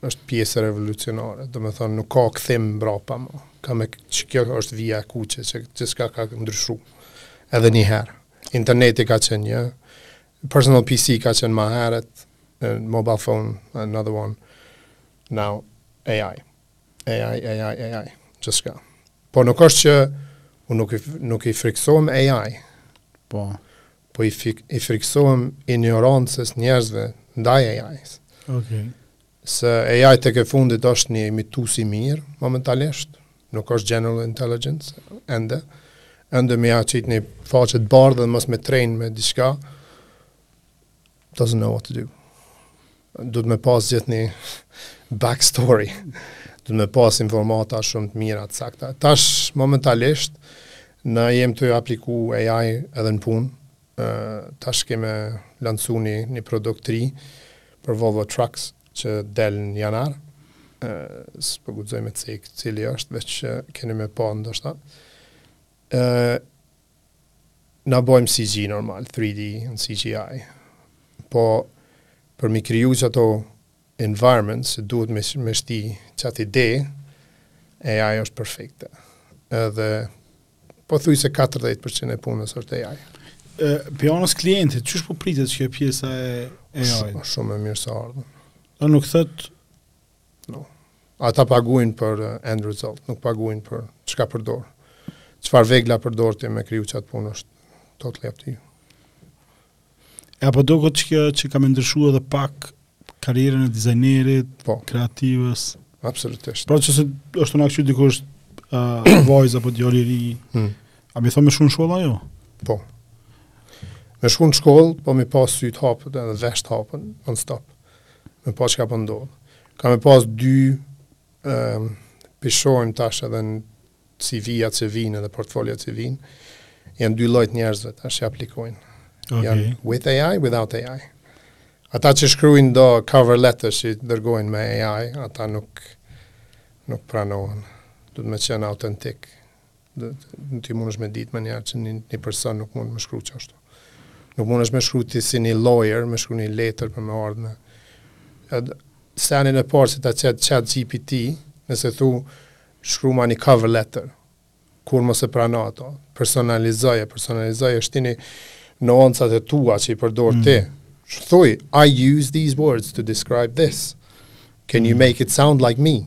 Është pjesë revolucionare, domethonë nuk ka kthim mbrapa ma. Ka me qenë, kjo është vija e kuqe, që gjithçka ka ndryshu. Edhe një herë. Interneti ka qenë një, personal PC ka qenë ma herët, mobile phone, another one, now AI. AI, AI, AI, gjithçka. Po nuk është që, unë nuk, nuk i friksohem AI. Po. Po i fik, i friksohem injorancës së njerëzve ndaj AI-s. Okej. Okay. Se AI tek e fundit është një imitues i mirë momentalisht, nuk është general intelligence ende. Ende me ja qit një faqe të bardhë dhe mos me e train me diçka. Doesn't know what to do. Duhet me pas gjithë një back story. Duhet me pas informata shumë të mira të sakta. Tash, momentalisht, na jem tu apliku AI edhe në punë. Tash keme lancu një, një produkt t'ri për Volvo Trucks që del në janar. S'po guxoj me cek cili është, veç keni me pa ndoshta. Na bojmë CG normal, 3D, në CGI. Po, për m'i kriju qato environments, duhet me, me shti qat ide, AI është perfekte. Edhe, po thuj se 40% e punës është AI. Prej anës klientit, qysh po pritet kjo pjesa e AI? Shumë e mirë së ardhun. Nuk thotë, No. Ata paguajnë për end result, nuk paguajnë për çka përdor. Çfarë vegla përdor ti me kriju qat punë është totally up to you. E a po duket që, që ka me ndryshu edhe pak karierën e dizajnerit, po. kreativit? Absolutisht. Pra që nëse është na kqyr dikush uh, vajzë apo djalë i ri, hmm. a m'i thanë me shku n'shkollë a jo? Po. Me shku n'shkollë, po m'i pas sytë hapët edhe veshët hapët, non stop. me pa çka po ndodh. Ka me pas dy p'i shohim tash edhe në CV-jat që vijnë edhe portfoliot që vijnë. Janë dy lloj t'njerëzve tash që aplikojnë. Okay. Janë with AI, without AI. Ata që shkruajnë do cover letter që dërgojnë me AI, ata nuk nuk pranohen. Duhet me qenë autentik. Në ti mundesh me ditë menjëherë që një, një person nuk mund me shkru qashtu. Nuk mundesh me shkru ti si një lawyer, me shkru një letër për me ardhë me. Edhe, senin e parë që ta qet ChatGPT, nëse thu, shkruma një cover letter, kurrë mos e prano ato, personalizoje, personalizoje, shtini nuancat e tua që i përdor mm. ti. Thuj, I use these words to describe this. Can mm. you make it sound like me?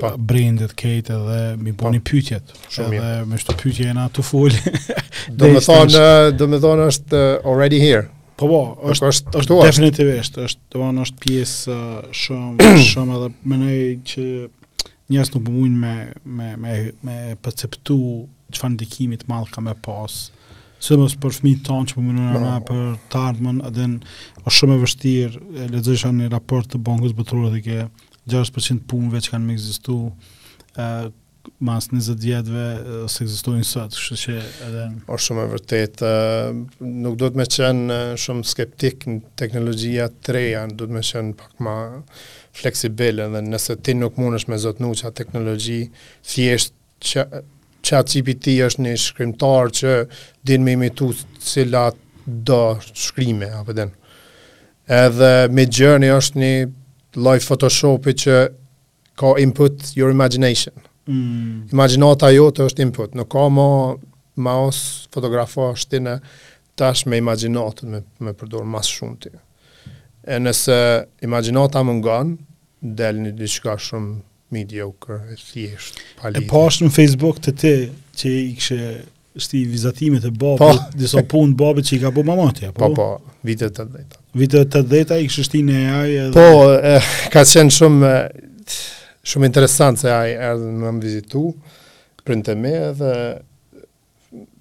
pa. brenda krejt edhe m'i bo një pyetje shumë edhe me shtru pyetje n'atë full do me thonë do me thonë është uh, already here po po është, është, është definitivisht është tevonë është pjesë uh, shumë shumë edhe menoj që njerëz nuk mujn me me, me, me perceptu çfarë ndikimi t'madh ka me pas sidomos për fëmijët tanë që po mendojmë no. na për të ardhmen, edhe është shumë e vështirë, lexoja një raport të Bankës Botërore dhe 6% të punëve që kanë me ekzistu e, mas 20 vjetëve s'ekzistojnë sot, kështu që edhe... Osht shumë e vërtetë, nuk duhet me qenë shumë skeptik në teknologjia të reja, duhet me qenë pak ma fleksibile dhe nëse ti nuk mundesh me zotnu qat teknologji, thjesht ChatGPT-i është një shkrimtar që din me imitu cilatdo shkrime, apo, e din. Edhe Midjourney është një lloj Photoshopi që ka input your imagination. Mm. Imagjinata jote është input, nuk ka ma, me as fotografu është ti ke tash me imagjinatën me, me përdorë ma shumë ti. E nëse imagjinata mungon, del një diçka shumë Mediocre, e thjesht, pa lidhje. E pashë në Facebook te ti që i kishe shti vizatimet e babit, pa. Po. disa punë babit që i ka bo moti a, po? Pa, po, pa, po, vitet tetëdhjeta. Vitet tetëdhjeta i kishe shti në AI edhe... Po, e, ka qenë shumë, shumë interesant se ai erdh me më vizitu, prindt e mi edhe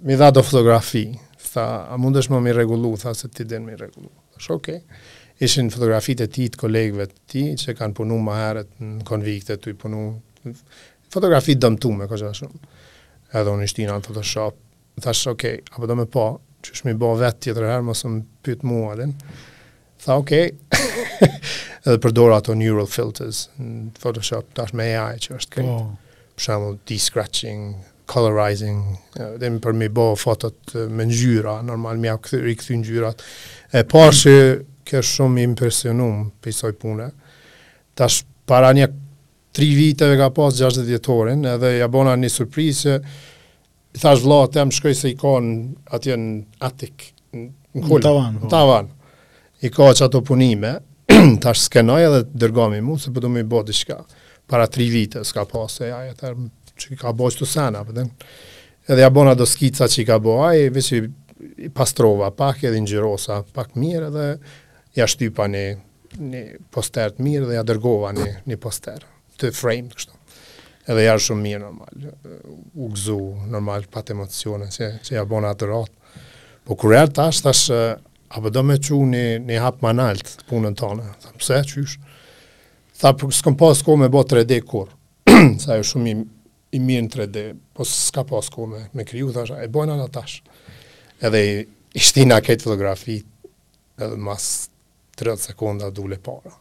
mi dha do fotografi, tha, a mundesh me m'i rregullu, tha se ti din me i rregullu. Thash, okej. Okay. Ishin fotografitë e tij të kolegëve të tij, që kanë punu ma herët në konvikte tu i punu. Fotografi të dëmtume kështu shumë. Edhe unë i shtina në Photoshop. Thash, okej, okay, apo do me pa, qysh me i bo vetë tjetër herë, mos më pytë mua, e din. Tha, ok, edhe përdora ato neural filters në Photoshop, tash me AI që është krejt. Oh. Po. Për shembull, de-scratching, colorizing, domethënë për me i bo fotot me ngjyra, normal, me ia kthy, rikthy ngjyrat. E pashë, mm. që ke shumë i impresionum prej asaj pune, tash para nja tri viteve ka pas 60 vjetorin, edhe ja bona një surprizë që I thash vëllaut tem shkoj se i ka atje në atik, në kulm, tavan, po. tavan. I ka qato punime, thash skenoj edhe dërgomi mu, se po do me bo diçka. Para tri vite, s'ka pas AI, që i ka bo qito sene, apo e din. Po edhe ja bona do skica që i ka bo, ai, veç i, i pastrova pak, edhe i ngjyrosa pak mirë, edhe ja shtypa një, një poster të mirë, dhe ja dërgova një, një poster. të framed kështu. Edhe ja, shumë mirë normal. U gëzu normal pat emocione se se ja bona atë rast. Po kur erdh tash, thash apo do me çu një, një hap ma nalt punën tonë. Tha pse qysh? Tha po s'kam pas kohë me bo 3D kurrë. Se ai është shumë i, i mirë në 3D, po s'ka pas kohë me, me kriju, thash, e bojna na tash. Edhe e shtina këtë fotografi, edhe mas tridhjetë sekonda duli para.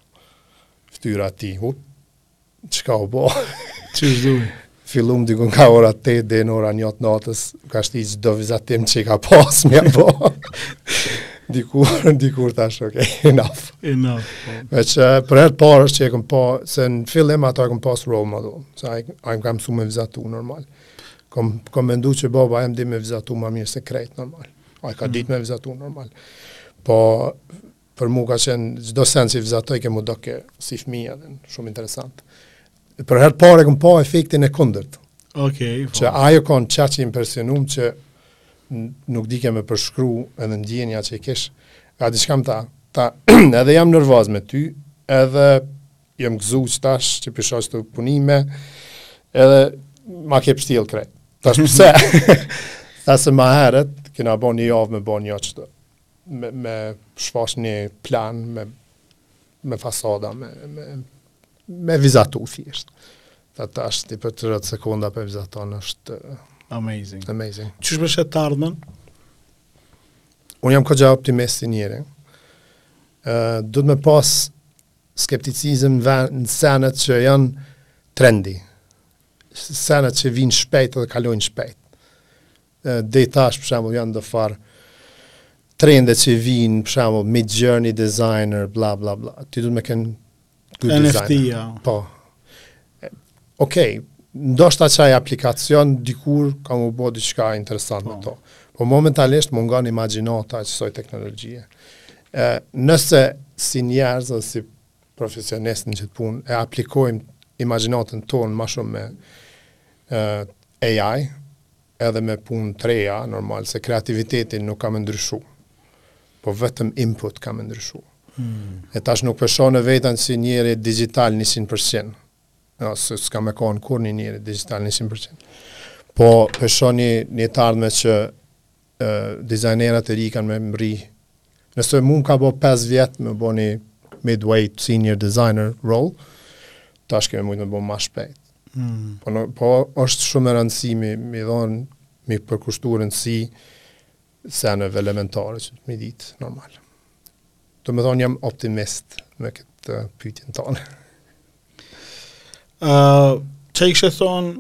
Ftyra e tij, hop. Çka u bo? Qysh duli? Fillum dikun ka ora 8 deri në ora 1 të natës, tu shti çdo vizatim që ka pas me bo. dikur, dikur thash, ok, enough. Enough. Po. Veç për herë t'parë është që e kom pa, se në fillim atë e kom pas role model, se ai m'ka msu me vizatu normal. Kom, kom mendu që baba em din me vizatu ma mirë se krejt normal. A ka ditë me vizatu normal. Po për mua ka qenë çdo sen që vizatoj ke m'u dokë si fëmijë edhe shumë interesant. Për herë të parë kam pa efektin e kundërt. Okej. Okay, që ajo u kanë qaq impresionun që nuk dike me përshkru edhe ndjenja që e kesh. A di çka m'tha, tha edhe jam nervoz me ty, edhe Jam gëzuar tash që po i shoh këto punime. Edhe ma ke pështjellë krejt. Tash pse? Tha se ma herët, kena bo një javë me bo një qëto. Me, me shfaq një plan, me, me fasada, me, me, me vizatu thjesht. Tha tash, ti për dhetë sekonda po vizaton është... Amazing. Amazing. Qysh po e sheh të ardhmen? Unë jam goxha optimist njeri. Uh, duhet me pas Skepticizëm në senet që janë trendy. Senet që vinë shpejt dhe kalojnë shpejt. Dhe tash, për shembull, janë do farë trende që vinë, për shembull, Midjourney designer, bla, bla, bla. Ti duhet me kenë NFT, ja. Po. Ok, ndoshta qaj aplikacion dikur ka me bo diçka interesant me po. to. Po momentalisht mungon imagjinata e qësoj teknologjie. E, nëse si njerëz edhe si profesionistë në qit punë, e aplikojmë imagjinatën tonë ma shumë me e, AI, edhe me punë të reja, normal se kreativiteti nuk ka me ndryshu. Po vetëm input ka me ndryshu. Hmm. E tash nuk po e shoh veten si njeri digital 100%. Jo, se s'kam me kon kurrë një njeri digital 100%. Po po e shoh një një të ardhme që ë dizajnerët e ri kanë me mrri. Nëse mu m'ka bo 5 vjet me bo një midweight senior designer role, tash ke me mujt me bo ma shpejt. Mm. Po, në, po është shumë e rëndësishme m'i dhonë, m'i përkushtu rëndësi seneve elementare që m'i ditë, normal. Domethonë jam optimist me këtë pytjen tane. uh, çka i kishe thonë,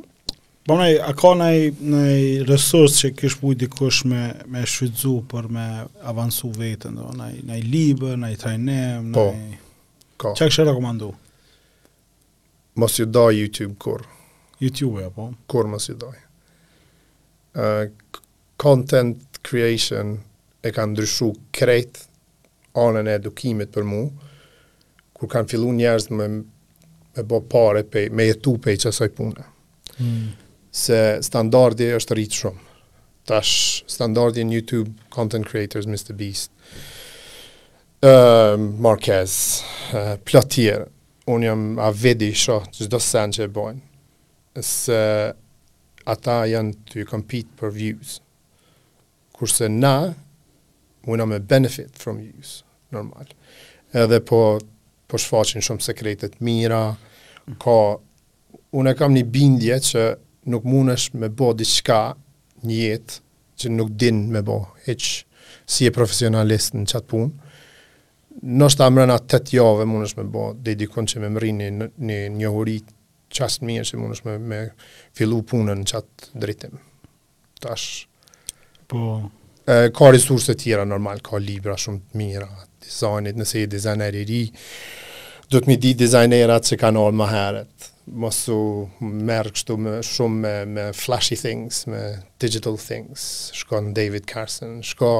po naj, a ka naj, naj resurs që kish mujtë dikush me, me shfrytëzu për me avansu veten, do, naj, naj libër, naj trajnim, po, naj... Ka. Çka kishe rekomandu? Mos ju daj YouTube kurr. YouTube ja po. Kurr mos ju daj. Ë uh, content creation e ka ndryshu krejt anën e edukimit për mu, kur kanë fillu njerëz me, me bo pare, pe, me jetu prej qësaj pune. Mm. Se standardi është rritë shumë. Tash, standardi në YouTube, content creators, Mr. Beast, Ëh, Marques, plot tjerë. Unë jam a e di i shoh çdo sen që e bojnë. Se ata janë tu compete për views. Kurse na muna me benefit from views, normal. Edhe po po shfaqin shumë sekrete të mira, kur unë kam një bindje që nuk mundesh me bë diçka një jetë që nuk din me bo, hiç, si je profesionalist në qatë punë, ndoshta mrena tetë jave mundesh me bo dedikim që me mrri një, një njohuri qaq mirë që mundesh me, me fillu punën në qatë drejtim. Tash, po... E, ka resurse tjera normal, ka libra shumë të mira t'dizajnit, nëse je dizajner i ri, duhet me i ditë dizajnerat që kanë qenë ma herët, Mos u merr kështu shumë me me flashy things, me digital things. Shko në David Carson, shko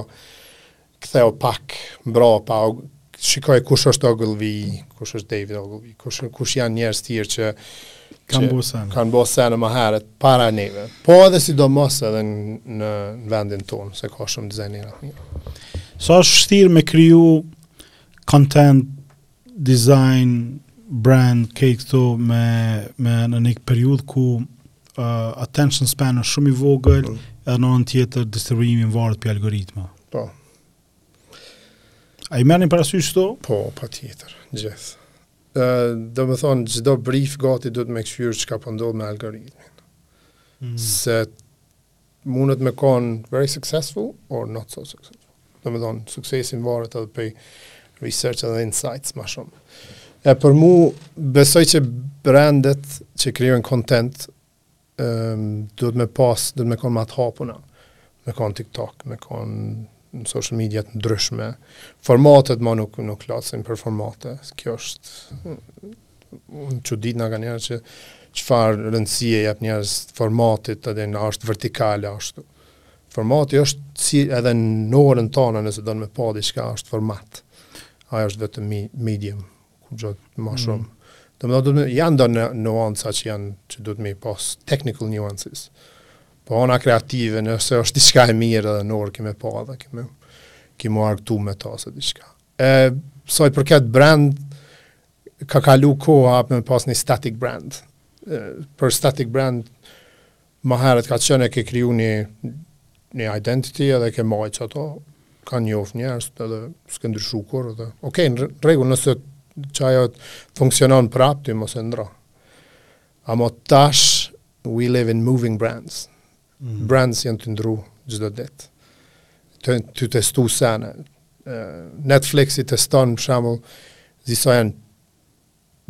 kthehu pak mbrapa, shikoji kush është Ogilvy, kush është David Ogilvy, kush kush janë njerëz të tjerë që kanë bërë sene. Kanë bërë sene më herët para neve. Po edhe sidomos edhe në, në vendin tonë, se ka shumë dizajnerë të mirë. Sa është vështirë me kriju content dizajn brand krejt këto me me në një periudhë ku uh, attention span është shumë i vogël mm. edhe në anën tjetër distribuimi varet prej algoritmave. Po. A i merrni parasysh këto? Po, patjetër, gjithë. Ë, domethonë çdo brief gati duhet me kqyr çka po ndodh me algoritmin. Mm. Se Mundet me kon very successful or not so successful. Domethonë, suksesi varet edhe prej research edhe insights ma shumë. E për mu, besoj që brandet që krijojnë content, um, duhet me pas, duhet me kon ma të hapuna, me kon TikTok, me kon në social media të ndryshme. Formatet ma nuk, nuk flasim për formate, kjo është Unë çuditna kanjëherë që çfarë rëndësie i japin njerëz formatit edhe nëse është vertikale ashtu. Formati është si edhe në orën tonë nëse do ti me pa diçka është format. Ai është vetëm medium ku gjë më mhm. shumë. Mm. Domethënë janë do nuanca që janë që duhet me pas technical nuances. Po ana kreative nëse është diçka e mirë edhe në orë kemi me pa edhe kemi me u argëtu me atë diçka. E, sa i përket brand, ka kalu koha me pas një static brand. E, për static brand, ma herët ka qenë e ke kriju një, një identity edhe e ke majtë qato, e kanë njoftë njerëzit edhe s'ke ndryshu kurrë edhe, okej, okay, në rregull nëse qajo funksionon prapë, ti mos e ndrro. Amo tash, we live in moving brands. Brands janë të ndru çdo ditë. Tu testu sene. Netflix i teston, për shembull, disa janë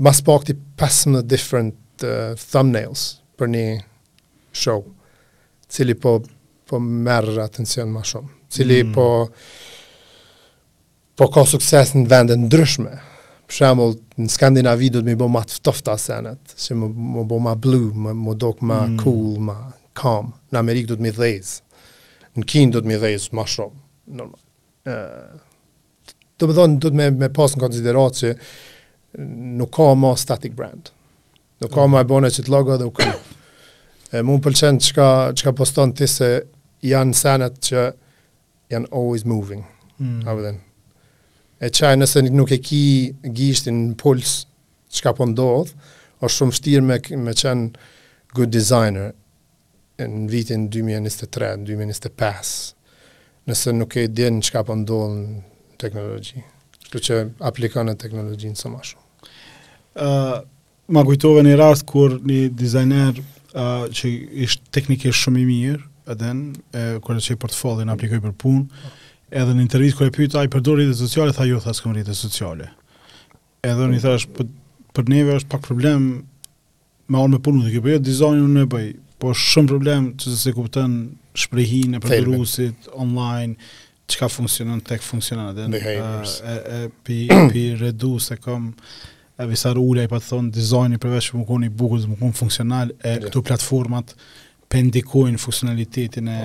mas pak të 15 different uh, thumbnails për një show, cili po, po merr atencion ma shumë, cili mm. po Po ka sukses në vende të ndryshme. Për shembull, në Skandinavi duhet me i bo ma të ftofta senet, si më më bë më blue, më më dok më mm. cool, ma calm. Në Amerikë duhet me ndez. Në Kinë duhet me ndez ma shumë. Normal. Ë Do të thonë duhet me me pas në konsideratë që nuk ka ma static brand. Nuk ka ma e bon qit logo dhe u kry. E mu më pëlqen çka çka poston ti se janë senet që janë always moving. Mm. A ve re. E qaj nëse nuk e ki gishtin në puls çka po ndodhë, është shumë vështirë me, me qenë good designer në vitin 2023-2025, nëse nuk e din çka po ndodh në teknologi. Kështu që aplikone teknologjinë sa ma shumë. Uh, Ma kujtove një rast kur një dizajner uh, që ishte teknikisht shumë i mirë, edhe unë kur çoi portfolion, aplikoi për punë, edhe në intervistë kur e pyta, i përdor rrjetet sociale, tha jo, tha s'kam rrjete sociale. Edhe unë i thash, për, po, për neve është pak problem me orë me punu, edhe ky po jo dizajn unë e bëj, po shumë problem që s'e kupton shprehinë e përdoruesit online, çka funksionon, te ku funksionon, edhe në, e, e, e, pi, pi reduce e kam, uh, E Visar Ulaj pat thanë, dizajni përveç me qenë i bukur, do të kon funksional, e yeah. këto platformat po e ndikojnë funksionalitetin e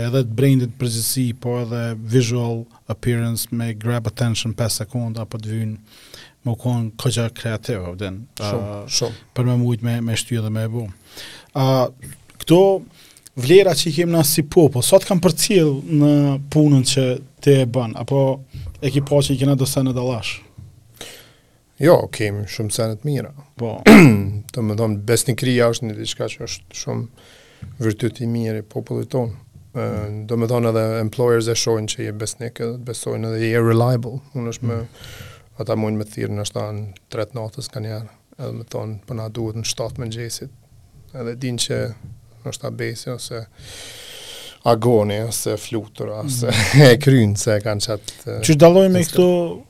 edhe të brendit në përgjithësi, po edhe visual appearance me grab attention 5 sekonda a po të vyn me kon goxha kreativ, vëden. Shumë, uh, shumë. Për me mujtë me, me shty dhe me e bu. Uh, këto vlera që i kemi ne si popull, sa të kam përcjellë në punën që ti e bën, a po e ki po që i kena do sene t'lashta? Jo, kemi shumë sene të mira. Po. Do me thonë, besnikëria është një diçka që është shumë virtyt i mirë i popullit tonë. Mm. Do me thonë edhe employers e shojnë që je besnik edhe besojnë edhe je reliable. Unë është mm. me, ata mujnë me thirrë në shtatë në tre të natës kanjëherë. Edhe me thonë, për po na duhet në shtatë mëngjesit. Edhe din që në shtatë Besi ose Agoni, ose Flutur, ose mm. e kryn, se e kanë qatë... Që dallojnë me këto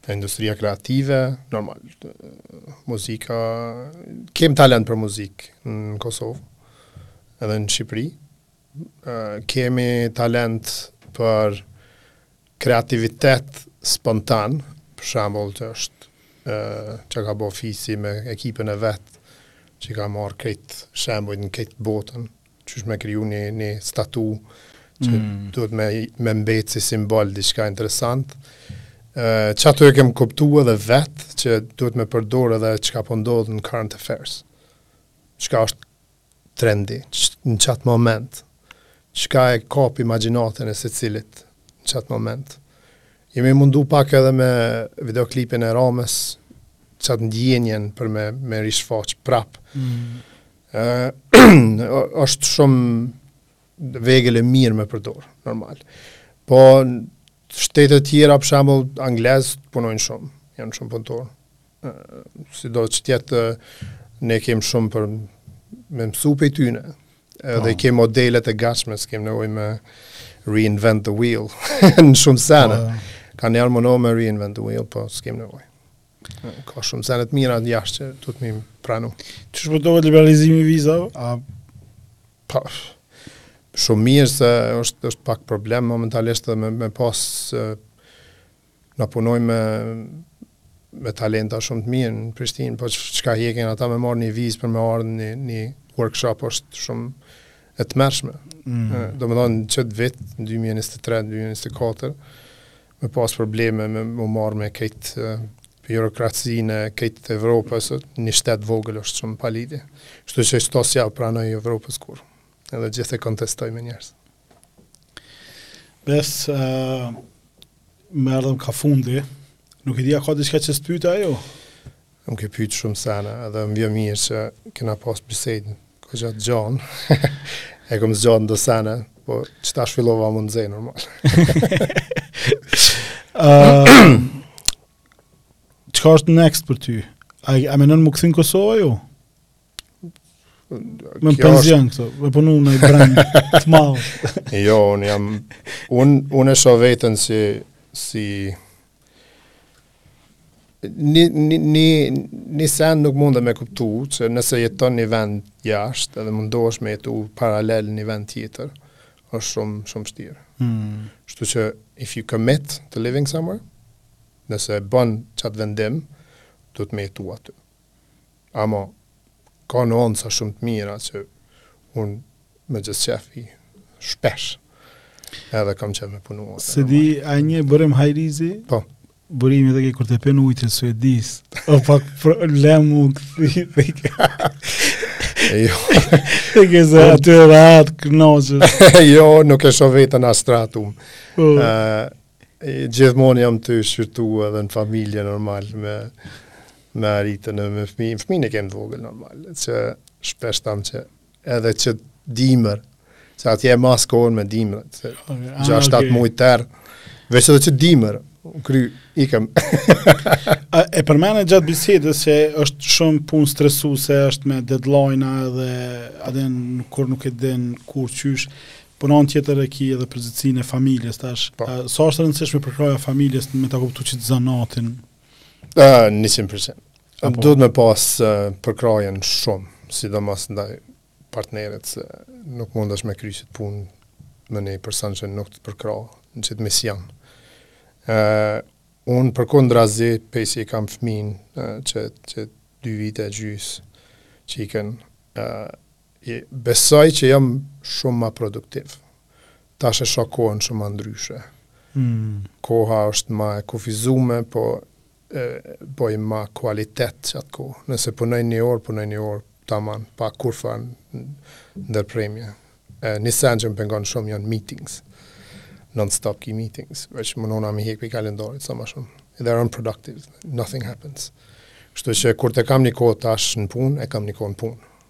Në industri kreative, normal, muzika, kemi talent për muzikë në Kosovë, edhe në Shqipëri, kemi talent për kreativitet spontan, për shembull siç është çka ka bo Fisi me ekipën e vet, që i ka marrë krejt shembujt në krejt botën, qysh me kriju një, një statujë që mm. duhet me, me mbetë si simbol diçka interesant. Uh, qato e kem kuptu edhe vetë që duhet me përdor edhe çka po ndodh në current affairs. Çka është trendi, që, në qatë moment, çka e kap imagjinatën e secilit në qatë moment. Jemi mundu pak edhe me videoklipin e Ramës, qatë ndjenjen për me, me rishfaq prap. Mm. është shumë vegël e mirë me përdor, normal. Po shtete të tjera, për shembull, anglez punojnë shumë, janë shumë punëtor. Sido që të jetë ne kem shumë për me mësu pej tyne. Edhe po. kem modelet e gatshme, s'kem nevojë me reinvent the wheel në shumë sene. Po, po. Kanjëherë munohem me reinvent the wheel, po s'kem nevojë. Ka shumë sene të mira atje jashtë që duhet me i pranu. Qysh për ty liberalizimi i vizave? A... Po, shumë mirë se është, është pak problem momentalisht dhe me, me pas e, na punojmë me, me talenta shumë të mirë në Prishtinë, po çka hjekin ata me marrë një vizë për me ardhë në një workshop është shumë e tmerrshme. Mm. Domethonë në qëtë vit, në 2023-2024, me pas probleme me u marr me kët birokracinë e krejt Evropës, një shtet i vogël është shumë pa lidhje. Kështu që qëto s'ja pranoj Evropës kurrë. Edhe gjithë e kontestoj me njerëz. Bes, uh, ne erdhëm kah fundi. Nuk e di a ka diçka që s'të pyta a jo. Më ke pyet shumë sene edhe më vjen mirë që kena pas bisedë goxha të gjanë. e kam zgjatë do sene, po qashtu fillova me u nxe, normal. Çka është next për ty? A, a menon me u kthy në Kosovë a jo? Më në penzion këtu, me punu në ni brend të madh. jo, unë jam, unë, unë e sho vetën si, si, një, një, një, një send nuk mundesh me kuptu, që nëse jeton në një vend jashtë, edhe mundohesh me jetu paralel në një vend tjetër, është shumë, shumë shtirë. Mm. Shtu që, if you commit to living somewhere, nëse e bën qatë vendim, duhet me jetu aty. Ama ka nuanca shumë të mira që unë me gjithë qef vij shpesh edhe kam qef me punu. Se di, a e njeh Burim Hajrizin? Po. Burimi thojke kur të pin ujtë e Suedisë, o pak problem me u kthy, thojke... E jo... Thojke zë aty e ratë, knaqës. E jo, nuk e sho vetën as rahatum. Po. Gjithmonë jam tu shqyrtu edhe në familje normal me me arritën e me fëmijë. Fëmijën e kemi të vogël normal, që shpesh tham që edhe qit dimër, se atje e mas kohën me dimra, se gja ah, shtatë mujt terr, veç edhe qit dimër, kry, ikim. A, e përmene gjatë bisedës se është shumë punë stresu se është me deadline-a dhe asnjëherë nuk e din kur qysh, Po në anë tjetër e ki edhe përgjegjësinë e familjes tash. Po. A, sa është e rëndësishme përkrahja e familjes me ta kuptu qit zanatin? A, 100%. Apo... Duhet me pas uh, përkrahjen shumë, sidomos ndaj partneres, se nuk mundesh me kry qit punë me një person që nuk të përkrah në qëtë mision. Uh, unë përkundrazi, pej si e kam fminë uh, që, që dy vite e gjysë që i kena, uh, E besoj që jam shumë ma produktiv. Tash e shoh kohën shumë ma ndryshe. Mm. Koha është ma e kufizume, po e boj ma kualitet qat kohë. Nëse punoj një orë, punoj një orë taman, pa kurrfar ndërprerje. E një sen që më pengon shumë janë meetings. Non-stop ki meetings, veç munona m'i hek prej kalendarit, sa ma shumë. They're unproductive, nothing happens. Kështu që kur ta kam një kohë tash në punë, e kam një kohë në punë.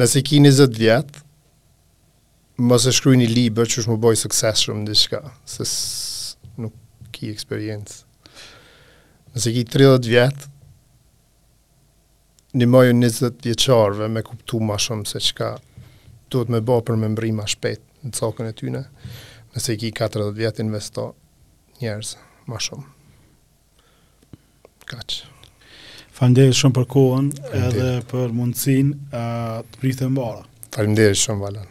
Nëse ki 20 vjet, mos e shkruaj një libër qysh m'u bo i suksesshëm në diçka, se nuk ki eksperiencë. Nëse i ki 30 vjet, ndihmoju 20 vjeçarve me kuptu ma shumë se çka duhet me bo për me mbri ma shpejt në cakun e tyne, nëse i ki 40 vjet investo n'njerëz ma shumë. Kaq. Faleminderit shumë për kohën edhe për mundësinë, të priftë e mbara. Faleminderit shumë Valon.